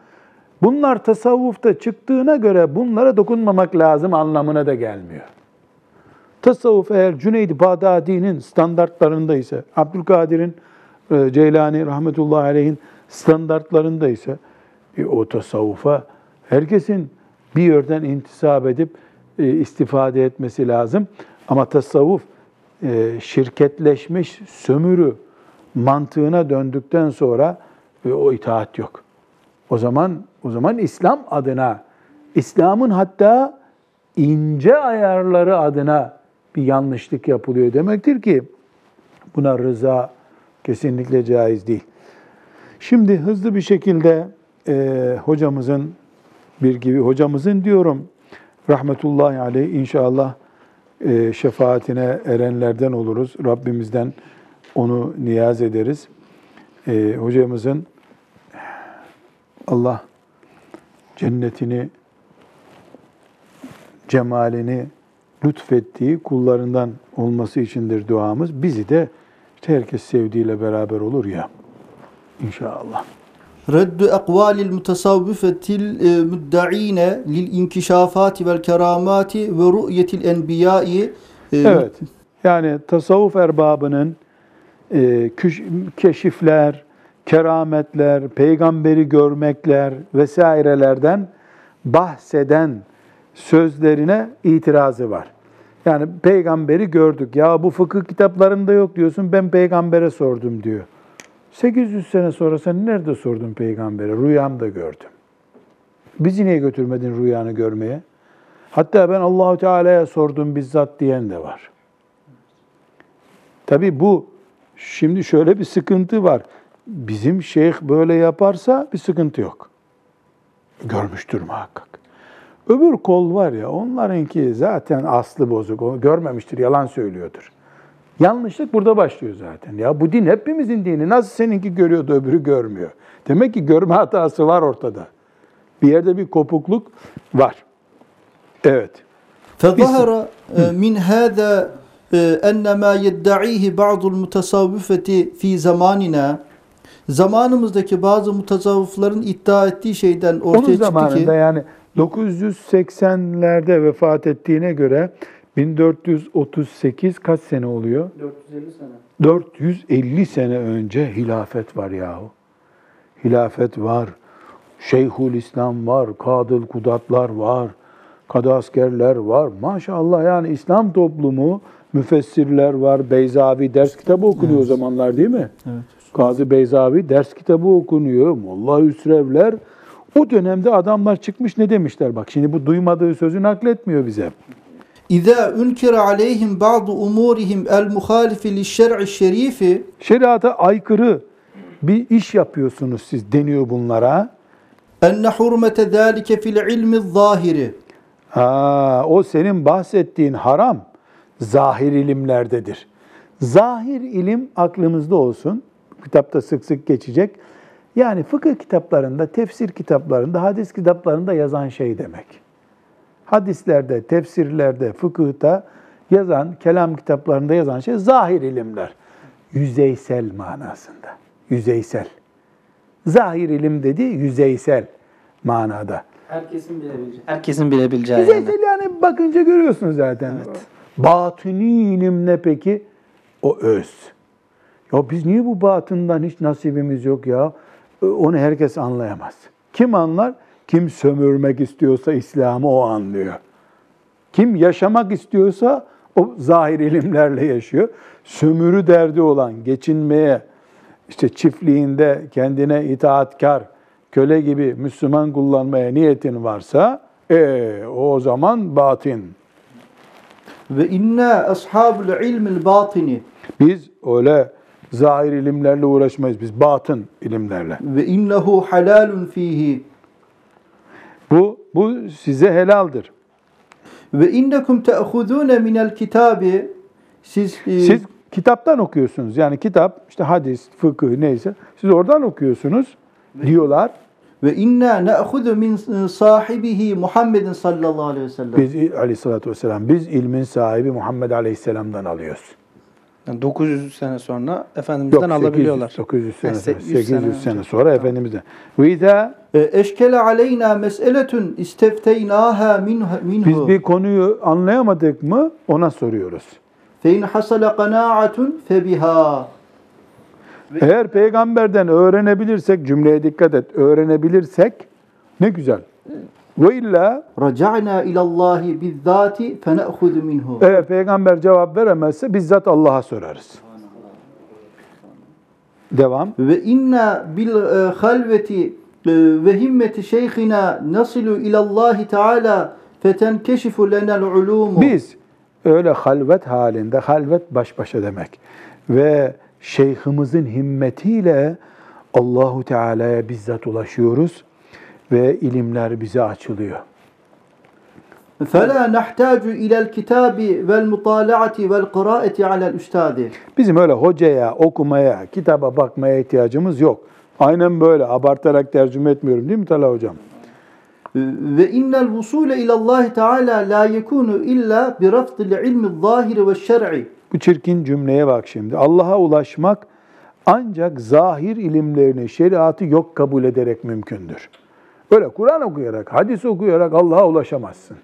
Bunlar tasavvufta çıktığına göre bunlara dokunmamak lazım anlamına da gelmiyor. Tasavvuf eğer Cüneyd-i Bağdadi'nin standartlarında ise, Abdülkadir'in, e, Ceylani rahmetullahi aleyhin standartlarında ise e, o tasavvufa herkesin bir yerden intisap edip e, istifade etmesi lazım. Ama tasavvuf e, şirketleşmiş sömürü mantığına döndükten sonra e, o itaat yok. O zaman o zaman İslam adına, İslam'ın hatta ince ayarları adına bir yanlışlık yapılıyor demektir ki buna rıza kesinlikle caiz değil. Şimdi hızlı bir şekilde e, hocamızın bir gibi hocamızın diyorum rahmetullahi aleyh inşallah e, şefaatine erenlerden oluruz. Rabbimizden onu niyaz ederiz. E, hocamızın Allah cennetini, cemalini lütfettiği kullarından olması içindir duamız. Bizi de işte herkes sevdiğiyle beraber olur ya. İnşallah. Reddu ekvalil mutasavvifetil e, müdda'ine lil inkişafati vel keramati ve ru'yetil enbiyai e, Evet. Yani tasavvuf erbabının keşifler, kerametler, peygamberi görmekler vesairelerden bahseden sözlerine itirazı var. Yani peygamberi gördük. Ya bu fıkıh kitaplarında yok diyorsun. Ben peygambere sordum diyor. 800 sene sonra sen nerede sordun peygambere? Rüyamda gördüm. Bizi niye götürmedin rüyanı görmeye? Hatta ben Allahu Teala'ya sordum bizzat diyen de var. Tabi bu şimdi şöyle bir sıkıntı var. Bizim şeyh böyle yaparsa bir sıkıntı yok. Görmüştür muhakkak. Öbür kol var ya onlarınki zaten aslı bozuk. O görmemiştir, yalan söylüyordur. Yanlışlık burada başlıyor zaten. Ya bu din hepimizin dini. Nasıl seninki görüyordu öbürü görmüyor. Demek ki görme hatası var ortada. Bir yerde bir kopukluk var. Evet. فظهر آه، من هذا ee, enne ma yedda'ihi ba'dul mutasavvifeti fi zamanina zamanımızdaki bazı mutasavvıfların iddia ettiği şeyden ortaya Onun çıktı zamanında ki yani 980'lerde vefat ettiğine göre 1438 kaç sene oluyor? 450 sene. 450 sene önce hilafet var yahu. Hilafet var. Şeyhül İslam var, Kadıl Kudatlar var, Kadaskerler var. Maşallah yani İslam toplumu müfessirler var, Beyzavi ders kitabı okunuyor o zamanlar değil mi? Evet. Gazi Beyzavi ders kitabı okunuyor. Molla Hüsrevler. O dönemde adamlar çıkmış ne demişler? Bak şimdi bu duymadığı sözü nakletmiyor bize. İza unkira aleyhim bazı umurihim el muhalifi li şer'i şerifi Şeriata aykırı bir iş yapıyorsunuz siz deniyor bunlara. enne hurmete zâlike fil ilmi zahiri Ha, o senin bahsettiğin haram zahir ilimlerdedir. Zahir ilim aklımızda olsun. Kitapta sık sık geçecek. Yani fıkıh kitaplarında, tefsir kitaplarında, hadis kitaplarında yazan şey demek. Hadislerde, tefsirlerde, fıkıhta yazan, kelam kitaplarında yazan şey zahir ilimler. Yüzeysel manasında. Yüzeysel. Zahir ilim dedi yüzeysel manada. Herkesin bilebileceği. Herkesin bilebileceği yani. Yüzeysel yani bakınca görüyorsunuz zaten. Batini ilim ne peki? O öz. Ya biz niye bu batından hiç nasibimiz yok ya? Ö, Onu herkes anlayamaz. Kim anlar? Kim sömürmek istiyorsa İslam'ı o anlıyor. Kim yaşamak istiyorsa o zahir ilimlerle yaşıyor. Sömürü derdi olan, geçinmeye, işte çiftliğinde kendine itaatkar, köle gibi Müslüman kullanmaya niyetin varsa, e, o zaman batin. Ve inna ashabul ilmil batini Biz öyle zahir ilimlerle uğraşmayız. Biz batın ilimlerle. ve innehu halalun fihi Bu, bu size helaldir. ve innekum te'khudun minel kitabi siz e, Siz kitaptan okuyorsunuz. Yani kitap, işte hadis, fıkıh neyse. Siz oradan okuyorsunuz diyorlar. Ve inna na'khudhu min e, sahibihi Muhammedin sallallahu aleyhi ve sellem. Biz aleyhissalatü vesselam, biz ilmin sahibi Muhammed aleyhisselam'dan alıyoruz. Yani 900 sene sonra Efendimiz'den alabiliyorlar. 900 sene sonra, 800 800 sene sene, önce. sonra Efendimiz'den. Ve izâ E, eşkele aleyna mes'eletun istefteynaha minhu. biz bir konuyu anlayamadık mı ona soruyoruz. Fe in hasala qanaatun febiha. Eğer peygamberden öğrenebilirsek, cümleye dikkat et, öğrenebilirsek ne güzel. Ve illa Raca'na ilallahi bizzati fe ne'khudhu minhu. eğer peygamber cevap veremezse bizzat Allah'a sorarız. Devam. Ve inna bil e, halveti ve himmeti şeyhina nasilu ilallahi teala fetenkeşifu lenel ulumu. Biz öyle halvet halinde, halvet baş başa demek. Ve şeyhimizin himmetiyle Allahu Teala'ya bizzat ulaşıyoruz ve ilimler bize açılıyor. فَلَا نَحْتَاجُ اِلَى الْكِتَابِ وَالْمُطَالَعَةِ وَالْقِرَاءَةِ عَلَى الْاُسْتَادِ Bizim öyle hocaya, okumaya, kitaba bakmaya ihtiyacımız yok. Aynen böyle abartarak tercüme etmiyorum değil mi Talha Hocam? ve innel vusule ilallahi teala la yekunu illa bi rafdil ilmi zahiri ve şer'i. Bu çirkin cümleye bak şimdi. Allah'a ulaşmak ancak zahir ilimlerini, şeriatı yok kabul ederek mümkündür. Öyle Kur'an okuyarak, hadis okuyarak Allah'a ulaşamazsın.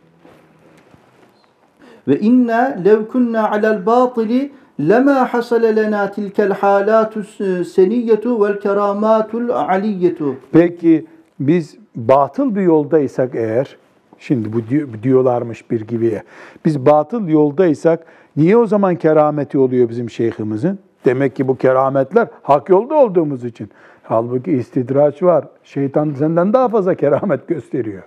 Ve inna lev kunna alel batili lema hasale lena tilkel halatu seniyyetu vel keramatul aliyyetu. Peki biz batıl bir yoldaysak eğer, şimdi bu diyorlarmış bir gibiye, biz batıl yoldaysak niye o zaman kerameti oluyor bizim şeyhimizin? Demek ki bu kerametler hak yolda olduğumuz için. Halbuki istidraç var. Şeytan senden daha fazla keramet gösteriyor.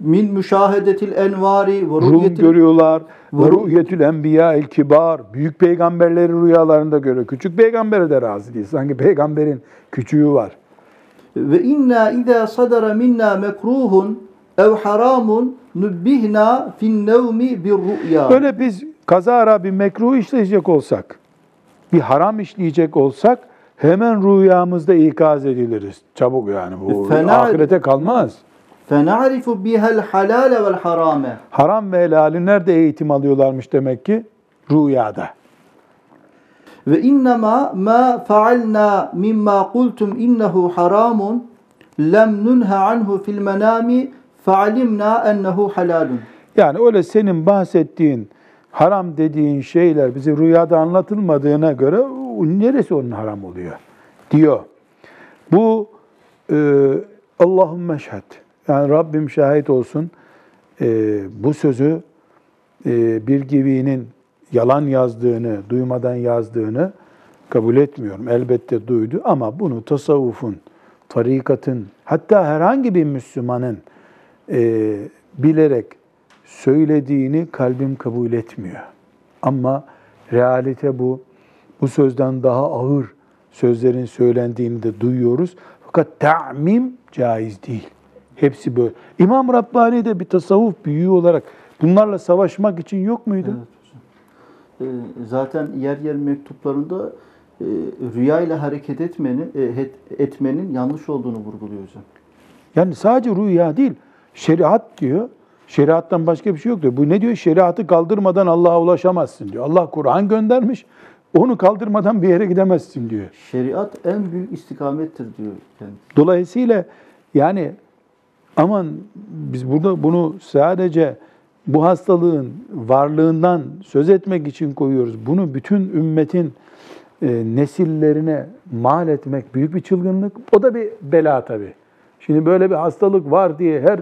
Min müşahedetil envari ve Rum görüyorlar. Ve ruhiyetül enbiya el kibar. Büyük peygamberleri rüyalarında görüyor. Küçük peygambere de razı değil. Sanki peygamberin küçüğü var. Ve inna iza sadara minna mekruhun ev haramun nubbihna fin nevmi bir rüya. Böyle biz kazara bir mekruh işleyecek olsak, bir haram işleyecek olsak hemen rüyamızda ikaz ediliriz. Çabuk yani bu Fena- ahirete kalmaz. Bihel halale vel harame. Haram ve helali nerede eğitim alıyorlarmış demek ki? Rüyada. Ve innema ma faalna mimma kultum innehu haramun lem nunha anhu fil menami faalimna ennehu halalun. Yani öyle senin bahsettiğin haram dediğin şeyler bize rüyada anlatılmadığına göre neresi onun haram oluyor diyor. Bu e, Allahümme şehad. Yani Rabbim şahit olsun e, bu sözü e, bir gibinin yalan yazdığını, duymadan yazdığını kabul etmiyorum. Elbette duydu ama bunu tasavvufun, tarikatın, hatta herhangi bir Müslümanın e, bilerek söylediğini kalbim kabul etmiyor. Ama realite bu. Bu sözden daha ağır sözlerin söylendiğini de duyuyoruz. Fakat ta'mim caiz değil. Hepsi böyle. İmam Rabbani de bir tasavvuf büyüğü olarak bunlarla savaşmak için yok muydu? Ee, Zaten yer yer mektuplarında e, rüya ile hareket etmenin, e, etmenin yanlış olduğunu vurguluyor hocam. Yani sadece rüya değil, şeriat diyor. Şeriattan başka bir şey yok diyor. Bu ne diyor? Şeriatı kaldırmadan Allah'a ulaşamazsın diyor. Allah Kur'an göndermiş. Onu kaldırmadan bir yere gidemezsin diyor. Şeriat en büyük istikamettir diyor kendisi. Dolayısıyla yani aman biz burada bunu sadece bu hastalığın varlığından söz etmek için koyuyoruz. Bunu bütün ümmetin e, nesillerine mal etmek büyük bir çılgınlık. O da bir bela tabii. Şimdi böyle bir hastalık var diye her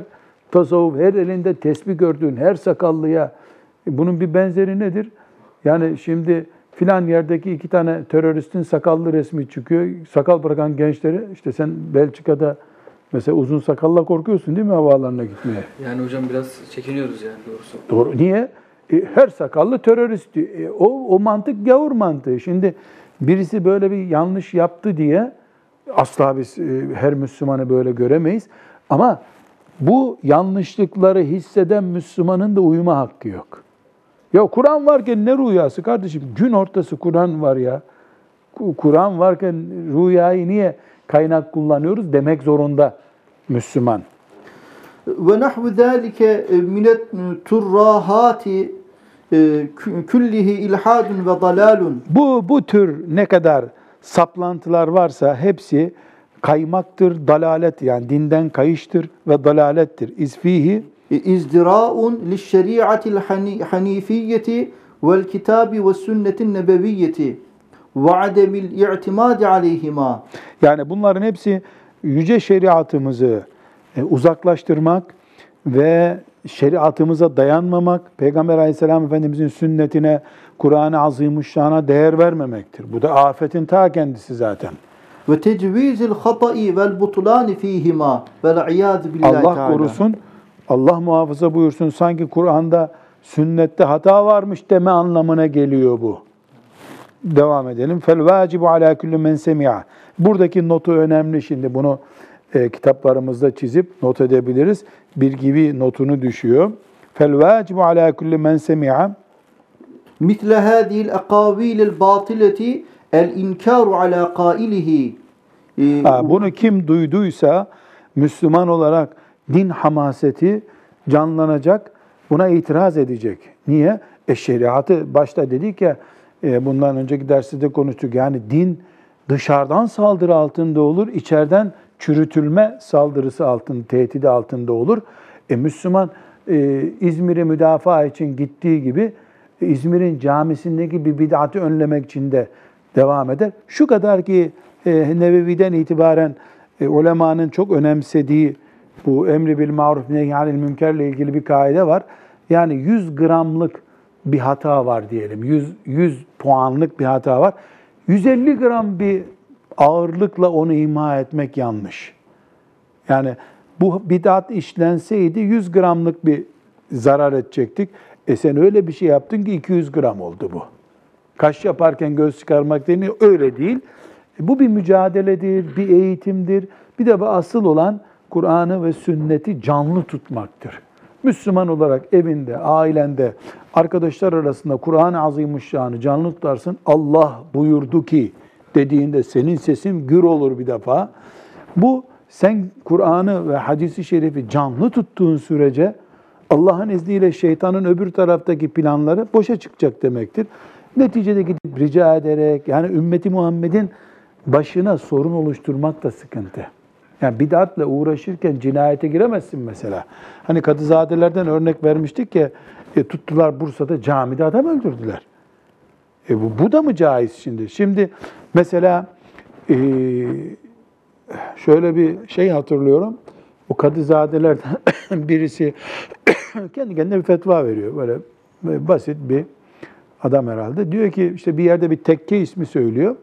tasavvuf, her elinde tesbih gördüğün her sakallıya bunun bir benzeri nedir? Yani şimdi filan yerdeki iki tane teröristin sakallı resmi çıkıyor. Sakal bırakan gençleri işte sen Belçika'da mesela uzun sakalla korkuyorsun değil mi havaalanına gitmeye? Yani hocam biraz çekiniyoruz yani doğrusu. Doğru. Niye? E, her sakallı terörist. E, o, o mantık gavur mantığı. Şimdi birisi böyle bir yanlış yaptı diye asla biz e, her Müslümanı böyle göremeyiz. Ama bu yanlışlıkları hisseden Müslümanın da uyuma hakkı yok. Ya Kur'an varken ne rüyası kardeşim? Gün ortası Kur'an var ya. Ku- Kur'an varken rüyayı niye kaynak kullanıyoruz demek zorunda Müslüman. Ve nahvu zâlike minet turrahati e, kü- küllihi ilhadun ve dalalun. Bu, bu tür ne kadar saplantılar varsa hepsi kaymaktır, dalalet yani dinden kayıştır ve dalalettir. İzfihi izdira'un lişşeriatil hani- hanifiyyeti vel kitabi ve sünnetin nebeviyyeti ve ademil i'timadi aleyhima. yani bunların hepsi yüce şeriatımızı e, uzaklaştırmak ve şeriatımıza dayanmamak, Peygamber aleyhisselam efendimizin sünnetine, Kur'an-ı Azimuşşan'a değer vermemektir. Bu da afetin ta kendisi zaten ve tecvizil hata'i vel butulani fihima vel iyaz billahi Allah korusun. Allah muhafaza buyursun. Sanki Kur'an'da sünnette hata varmış deme anlamına geliyor bu. Devam edelim. Fel vacibu ala kulli men semi'a. Buradaki notu önemli şimdi. Bunu e, kitaplarımızda çizip not edebiliriz. Bir gibi notunu düşüyor. Fel vacibu ala kulli men semi'a. Mitle hadihil akavil batileti El inkaru ala kailihi. Ee, bunu kim duyduysa Müslüman olarak din hamaseti canlanacak, buna itiraz edecek. Niye? E şeriatı başta dedik ya, e, bundan önceki derste konuştuk. Yani din dışarıdan saldırı altında olur, içeriden çürütülme saldırısı altında, tehdidi altında olur. E Müslüman e, İzmir'i müdafaa için gittiği gibi e, İzmir'in camisindeki bir bid'atı önlemek için de devam eder. Şu kadar ki e, Nebevi'den itibaren e, ulemanın çok önemsediği bu emri bil maruf nehyanil münkerle ilgili bir kaide var. Yani 100 gramlık bir hata var diyelim. 100, 100 puanlık bir hata var. 150 gram bir ağırlıkla onu ima etmek yanlış. Yani bu bid'at işlenseydi 100 gramlık bir zarar edecektik. E sen öyle bir şey yaptın ki 200 gram oldu bu. Kaş yaparken göz çıkarmak deniyor. Öyle değil. E bu bir mücadeledir, bir eğitimdir. Bir de bu asıl olan Kur'an'ı ve sünneti canlı tutmaktır. Müslüman olarak evinde, ailende, arkadaşlar arasında Kur'an-ı Azimuşşan'ı canlı tutarsın. Allah buyurdu ki dediğinde senin sesin gür olur bir defa. Bu sen Kur'an'ı ve hadisi şerifi canlı tuttuğun sürece Allah'ın izniyle şeytanın öbür taraftaki planları boşa çıkacak demektir. Neticede gidip rica ederek yani ümmeti Muhammed'in başına sorun oluşturmak da sıkıntı. Yani bid'atla uğraşırken cinayete giremezsin mesela. Hani kadızadelerden örnek vermiştik ya e, tuttular Bursa'da camide adam öldürdüler. E bu, bu da mı caiz şimdi? Şimdi mesela e, şöyle bir şey hatırlıyorum. O kadızadelerden birisi kendi kendine bir fetva veriyor. Böyle, böyle basit bir adam herhalde. Diyor ki işte bir yerde bir tekke ismi söylüyor.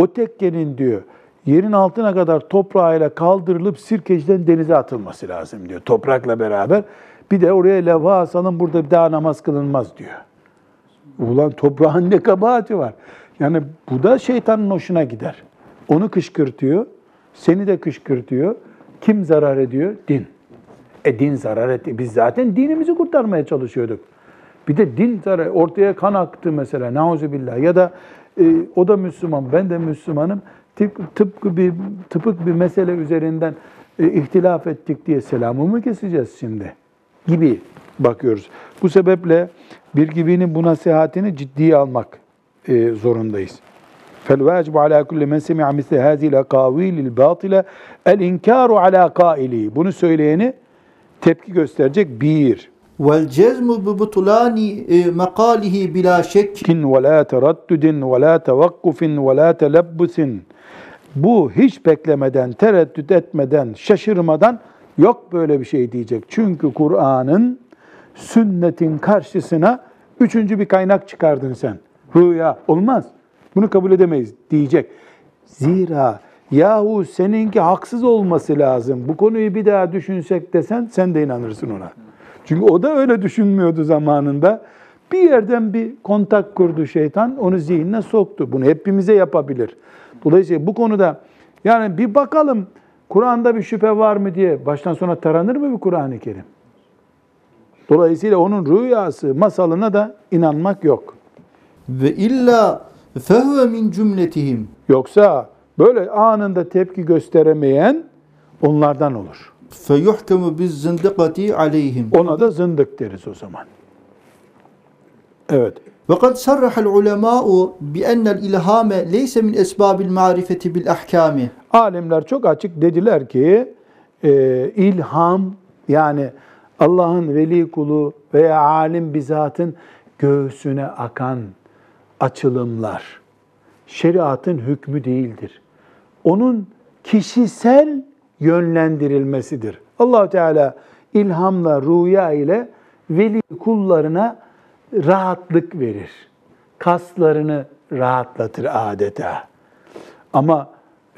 O tekkenin diyor yerin altına kadar toprağıyla kaldırılıp sirkeciden denize atılması lazım diyor. Toprakla beraber. Bir de oraya levha asalım burada bir daha namaz kılınmaz diyor. Ulan toprağın ne kabahati var. Yani bu da şeytanın hoşuna gider. Onu kışkırtıyor, seni de kışkırtıyor. Kim zarar ediyor? Din. E din zarar etti. Biz zaten dinimizi kurtarmaya çalışıyorduk. Bir de din zarar, ortaya kan aktı mesela, nauzubillah. Ya da e, o da Müslüman, ben de Müslümanım. Tıp, tıpkı bir, tıpık bir mesele üzerinden e, ihtilaf ettik diye selamı mı keseceğiz şimdi? Gibi bakıyoruz. Bu sebeple bir gibinin bu nasihatini ciddiye almak e, zorundayız. فالواجب على كل من سمع مثل هذه الأقاويل الباطلة الإنكار على قائله. Bunu söyleyeni tepki gösterecek bir. vel cezmu bi butulani e, makalihi bila şekkin ve la teraddüdin ve la tevakkufin ve la telebbusin. Bu hiç beklemeden, tereddüt etmeden, şaşırmadan yok böyle bir şey diyecek. Çünkü Kur'an'ın sünnetin karşısına üçüncü bir kaynak çıkardın sen. Rüya olmaz. Bunu kabul edemeyiz diyecek. Zira yahu seninki haksız olması lazım. Bu konuyu bir daha düşünsek desen sen de inanırsın ona. Çünkü o da öyle düşünmüyordu zamanında. Bir yerden bir kontak kurdu şeytan, onu zihnine soktu. Bunu hepimize yapabilir. Dolayısıyla bu konuda yani bir bakalım Kur'an'da bir şüphe var mı diye baştan sona taranır mı bir Kur'an-ı Kerim? Dolayısıyla onun rüyası, masalına da inanmak yok. ve illa fehuve min cümletihim. Yoksa böyle anında tepki gösteremeyen onlardan olur. Feyuhkemu biz zındıkati aleyhim. Ona da zındık deriz o zaman. Evet. وقد صرح العلماء بأن الإلهام ليس من أسباب المعرفة بالأحكام Alimler çok açık dediler ki e, ilham yani Allah'ın veli kulu veya alim bizatın göğsüne akan açılımlar şeriatın hükmü değildir. Onun kişisel yönlendirilmesidir. allah Teala ilhamla, rüya ile veli kullarına rahatlık verir. Kaslarını rahatlatır adeta. Ama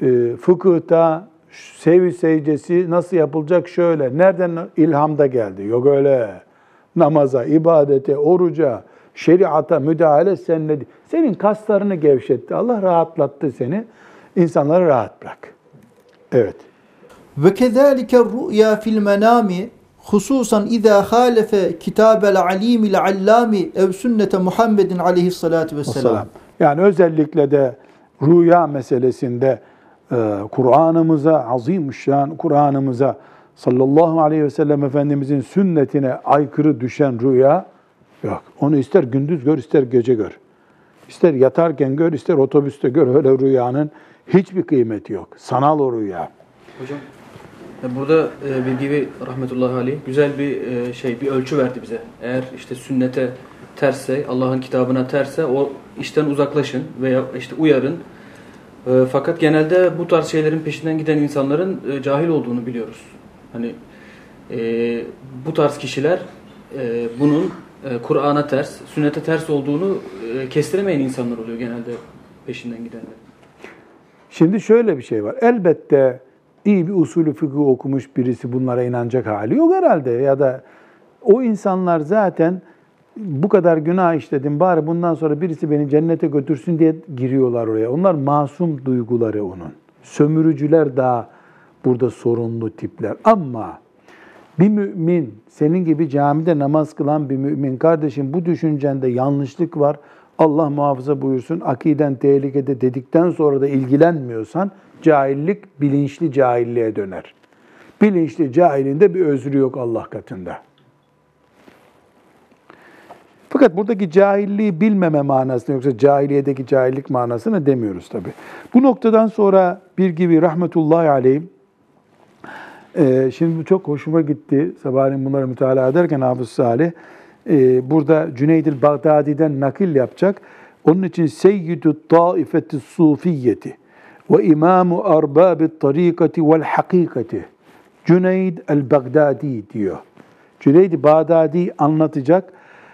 e, fıkıhta sevi secdesi nasıl yapılacak şöyle. Nereden ilham da geldi? Yok öyle. Namaza, ibadete, oruca, şeriata müdahale senle. Senin kaslarını gevşetti. Allah rahatlattı seni. İnsanları rahat bırak. Evet. Ve kezalike ru'ya fil menami hususan izâ hâlefe kitâbel alimil allâmi ev sünnete Muhammedin aleyhissalâtu vesselam. Vesselam. Yani özellikle de rüya meselesinde e, Kur'an'ımıza, azimüşşan Kur'an'ımıza sallallahu aleyhi ve sellem Efendimizin sünnetine aykırı düşen rüya yok. Onu ister gündüz gör, ister gece gör. İster yatarken gör, ister otobüste gör. Öyle rüyanın hiçbir kıymeti yok. Sanal o rüya. Hocam burada e, Bilgi Bey rahmetullahi aleyh güzel bir e, şey bir ölçü verdi bize. Eğer işte sünnete tersse, Allah'ın kitabına terse o işten uzaklaşın veya işte uyarın. E, fakat genelde bu tarz şeylerin peşinden giden insanların e, cahil olduğunu biliyoruz. Hani e, bu tarz kişiler e, bunun e, Kur'an'a ters, sünnete ters olduğunu e, kestiremeyen insanlar oluyor genelde peşinden gidenler. Şimdi şöyle bir şey var. Elbette iyi bir usulü fıkıh okumuş birisi bunlara inanacak hali yok herhalde. Ya da o insanlar zaten bu kadar günah işledim bari bundan sonra birisi beni cennete götürsün diye giriyorlar oraya. Onlar masum duyguları onun. Sömürücüler daha burada sorunlu tipler. Ama bir mümin, senin gibi camide namaz kılan bir mümin kardeşim bu düşüncende yanlışlık var. Allah muhafaza buyursun akiden tehlikede dedikten sonra da ilgilenmiyorsan cahillik bilinçli cahilliğe döner. Bilinçli cahilinde bir özrü yok Allah katında. Fakat buradaki cahilliği bilmeme manasını yoksa cahiliyedeki cahillik manasını demiyoruz tabi. Bu noktadan sonra bir gibi rahmetullahi aleyh şimdi bu çok hoşuma gitti. Sabahleyin bunları mütalaa ederken Hafız Salih e, burada Cüneyd-i Bağdadi'den nakil yapacak. Onun için Seyyidü Taifeti Sufiyeti ve İmamu Arbabit Tarikati vel Hakikati Cüneyd el-Bagdadi diyor. Cüneyd-i Bağdadi anlatacak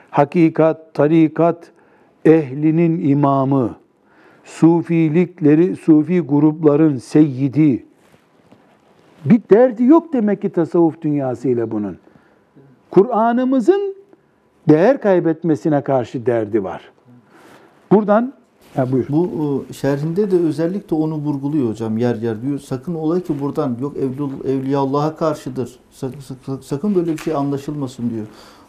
hakikat, tarikat ehlinin imamı, sufilikleri, sufi grupların seyyidi, bir derdi yok demek ki tasavvuf dünyasıyla bunun. Kur'an'ımızın değer kaybetmesine karşı derdi var. Buradan ha buyur. Bu e, şerhinde de özellikle onu vurguluyor hocam yer yer diyor. Sakın olay ki buradan yok evli, Evliyaullah'a karşıdır. Sakın, böyle bir şey anlaşılmasın diyor.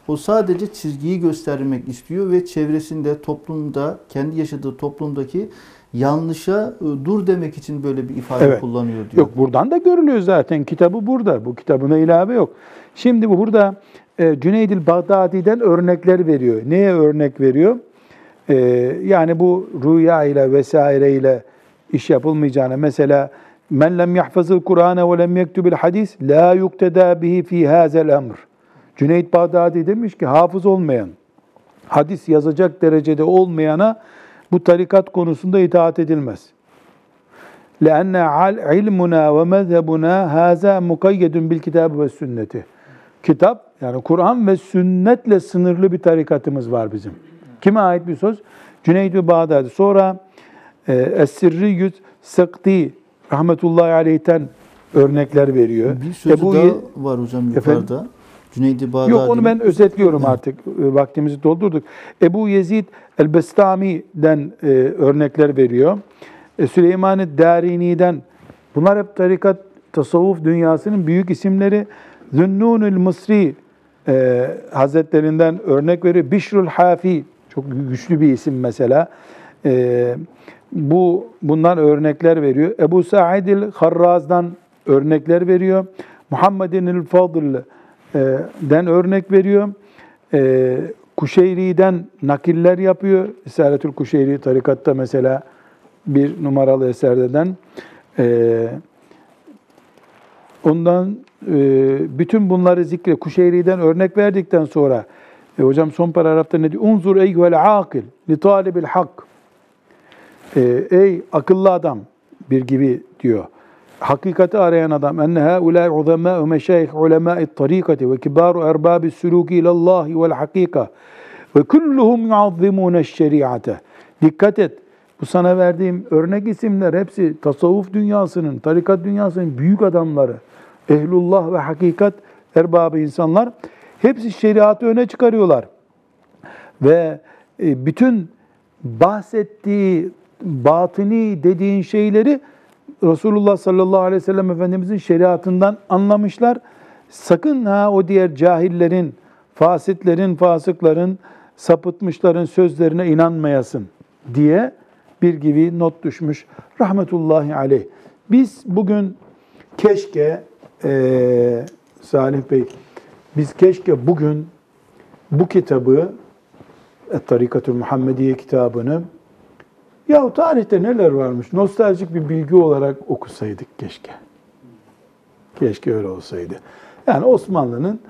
O sadece çizgiyi göstermek istiyor ve çevresinde, toplumda, kendi yaşadığı toplumdaki yanlışa e, dur demek için böyle bir ifade Evet. kullanıyor diyor. Yok buradan da görülüyor zaten. Kitabı burada. Bu kitabına ilave yok. Şimdi bu burada e, Cüneyd-i Bağdadi'den örnekler veriyor. Neye örnek veriyor? E, yani bu rüya ile vesaire ile iş yapılmayacağına mesela men lem yahfazıl Kur'ane ve lem yektubil hadis la yukteda bihi fi hazel emr. Cüneyd Bağdadi demiş ki hafız olmayan, hadis yazacak derecede olmayana bu tarikat konusunda itaat edilmez. لأن علمنا ومذهبنا هذا مقيد بالكتاب والسنة. Kitap yani Kur'an ve sünnetle sınırlı bir tarikatımız var bizim. Kime ait bir söz? Cüneyd-i Bağdadi. Sonra e, Es-Sirriyüz Sıkti rahmetullahi aleyhten örnekler veriyor. Bir sözü Ebu daha var hocam Efendim? yukarıda. Cüneyd-i Bağdadi'nin. Yok onu ben özetliyorum artık. E, Vaktimizi doldurduk. Ebu Yezid el-Bestami'den e, örnekler veriyor. E, Süleyman-ı Darini'den bunlar hep tarikat tasavvuf dünyasının büyük isimleri. Zünnunül Mısri e, Hazretlerinden örnek veriyor. Bişrul Hafi çok güçlü bir isim mesela. E, bu bundan örnekler veriyor. Ebu Sa'idil Harraz'dan örnekler veriyor. Muhammedin el Fadıl e, örnek veriyor. E, Kuşeyri'den nakiller yapıyor. Risaletül Kuşeyri tarikatta mesela bir numaralı eserden. E, ondan e, bütün bunları zikre Kuşeyri'den örnek verdikten sonra e, hocam son paragrafta ne diyor? Unzur eyyuhel akil li talibil hak. E, ey akıllı adam bir gibi diyor. Hakikati arayan adam enne haulâ uzemâ'u meşâih ulemâ'i tarikati ve kibâru erbâbi sülûki ilallâhi vel hakika ve kulluhum yuazzimûne şeriate. Dikkat et. Bu sana verdiğim örnek isimler hepsi tasavvuf dünyasının, tarikat dünyasının büyük adamları. Ehlullah ve hakikat erbabı insanlar. Hepsi şeriatı öne çıkarıyorlar. Ve e, bütün bahsettiği batini dediğin şeyleri Resulullah sallallahu aleyhi ve sellem Efendimizin şeriatından anlamışlar. Sakın ha o diğer cahillerin, fasitlerin, fasıkların, sapıtmışların sözlerine inanmayasın diye bir gibi not düşmüş. Rahmetullahi aleyh. Biz bugün keşke eee Salih Bey, biz keşke bugün bu kitabı Et-Tarikatül Muhammediye kitabını ya tarihte neler varmış nostaljik bir bilgi olarak okusaydık keşke. Keşke öyle olsaydı. Yani Osmanlı'nın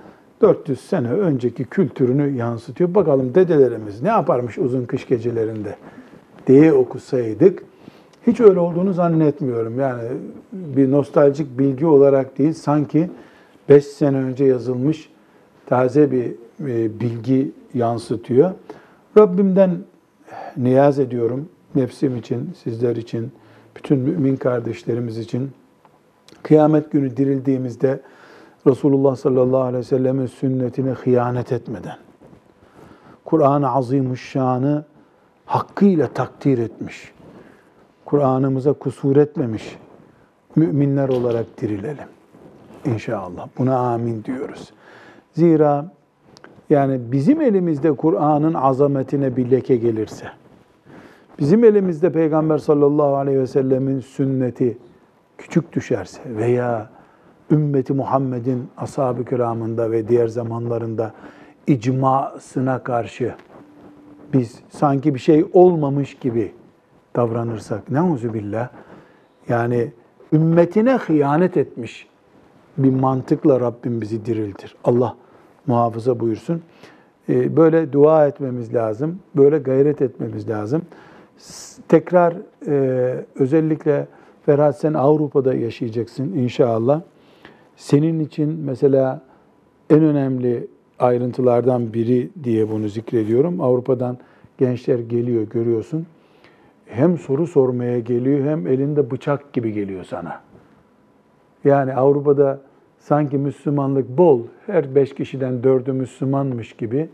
400 sene önceki kültürünü yansıtıyor. Bakalım dedelerimiz ne yaparmış uzun kış gecelerinde diye okusaydık. Hiç öyle olduğunu zannetmiyorum. Yani bir nostaljik bilgi olarak değil, sanki 5 sene önce yazılmış taze bir e, bilgi yansıtıyor. Rabbimden niyaz ediyorum. Nefsim için, sizler için, bütün mümin kardeşlerimiz için. Kıyamet günü dirildiğimizde Resulullah sallallahu aleyhi ve sellemin sünnetine hıyanet etmeden, Kur'an-ı Azimuşşan'ı hakkıyla takdir etmiş, Kur'an'ımıza kusur etmemiş müminler olarak dirilelim. İnşallah. Buna amin diyoruz. Zira yani bizim elimizde Kur'an'ın azametine bir leke gelirse, bizim elimizde Peygamber sallallahu aleyhi ve sellemin sünneti küçük düşerse veya ümmeti Muhammed'in ashab-ı kiramında ve diğer zamanlarında icmasına karşı biz sanki bir şey olmamış gibi davranırsak, neuzubillah, yani ümmetine hıyanet etmiş bir mantıkla Rabbim bizi diriltir. Allah muhafaza buyursun. Ee, Böyle dua etmemiz lazım, böyle gayret etmemiz lazım. Tekrar e, özellikle Ferhat sen Avrupa'da yaşayacaksın inşallah. Senin için mesela en önemli ayrıntılardan biri diye bunu zikrediyorum. Avrupa'dan gençler geliyor görüyorsun. Hem soru sormaya geliyor hem elinde bıçak gibi geliyor sana. Yani Avrupa'da sanki Müslümanlık bol, her beş kişiden dördü Müslümanmış gibi.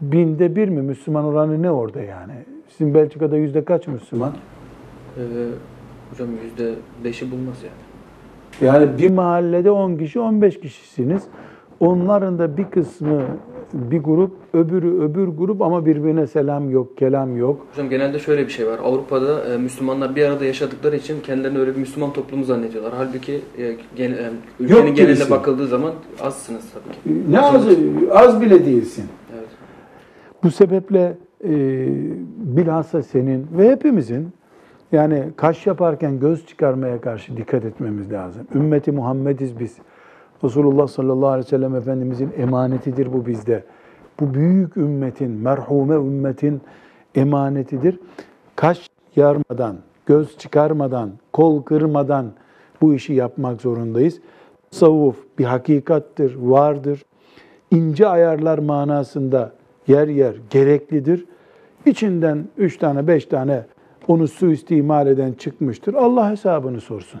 Binde bir mi Müslüman oranı ne orada yani? Sizin Belçika'da yüzde kaç Müslüman? Ee, hocam yüzde beşi bulmaz yani. Yani bir mahallede 10 kişi, 15 kişisiniz. Onların da bir kısmı bir grup, öbürü öbür grup ama birbirine selam yok, kelam yok. Hocam genelde şöyle bir şey var. Avrupa'da e, Müslümanlar bir arada yaşadıkları için kendilerini öyle bir Müslüman toplumu zannediyorlar. Halbuki e, gen, e, ülkenin Yok geneline bakıldığı zaman azsınız tabii ki. Ne az, az bile değilsin. Evet. Bu sebeple e, bilhassa senin ve hepimizin yani kaş yaparken göz çıkarmaya karşı dikkat etmemiz lazım. Ümmeti Muhammediz biz. Resulullah sallallahu aleyhi ve sellem Efendimizin emanetidir bu bizde. Bu büyük ümmetin, merhume ümmetin emanetidir. Kaş yarmadan, göz çıkarmadan, kol kırmadan bu işi yapmak zorundayız. Tasavvuf bir hakikattir, vardır. İnce ayarlar manasında yer yer gereklidir. İçinden üç tane, beş tane onu suistimal eden çıkmıştır. Allah hesabını sorsun.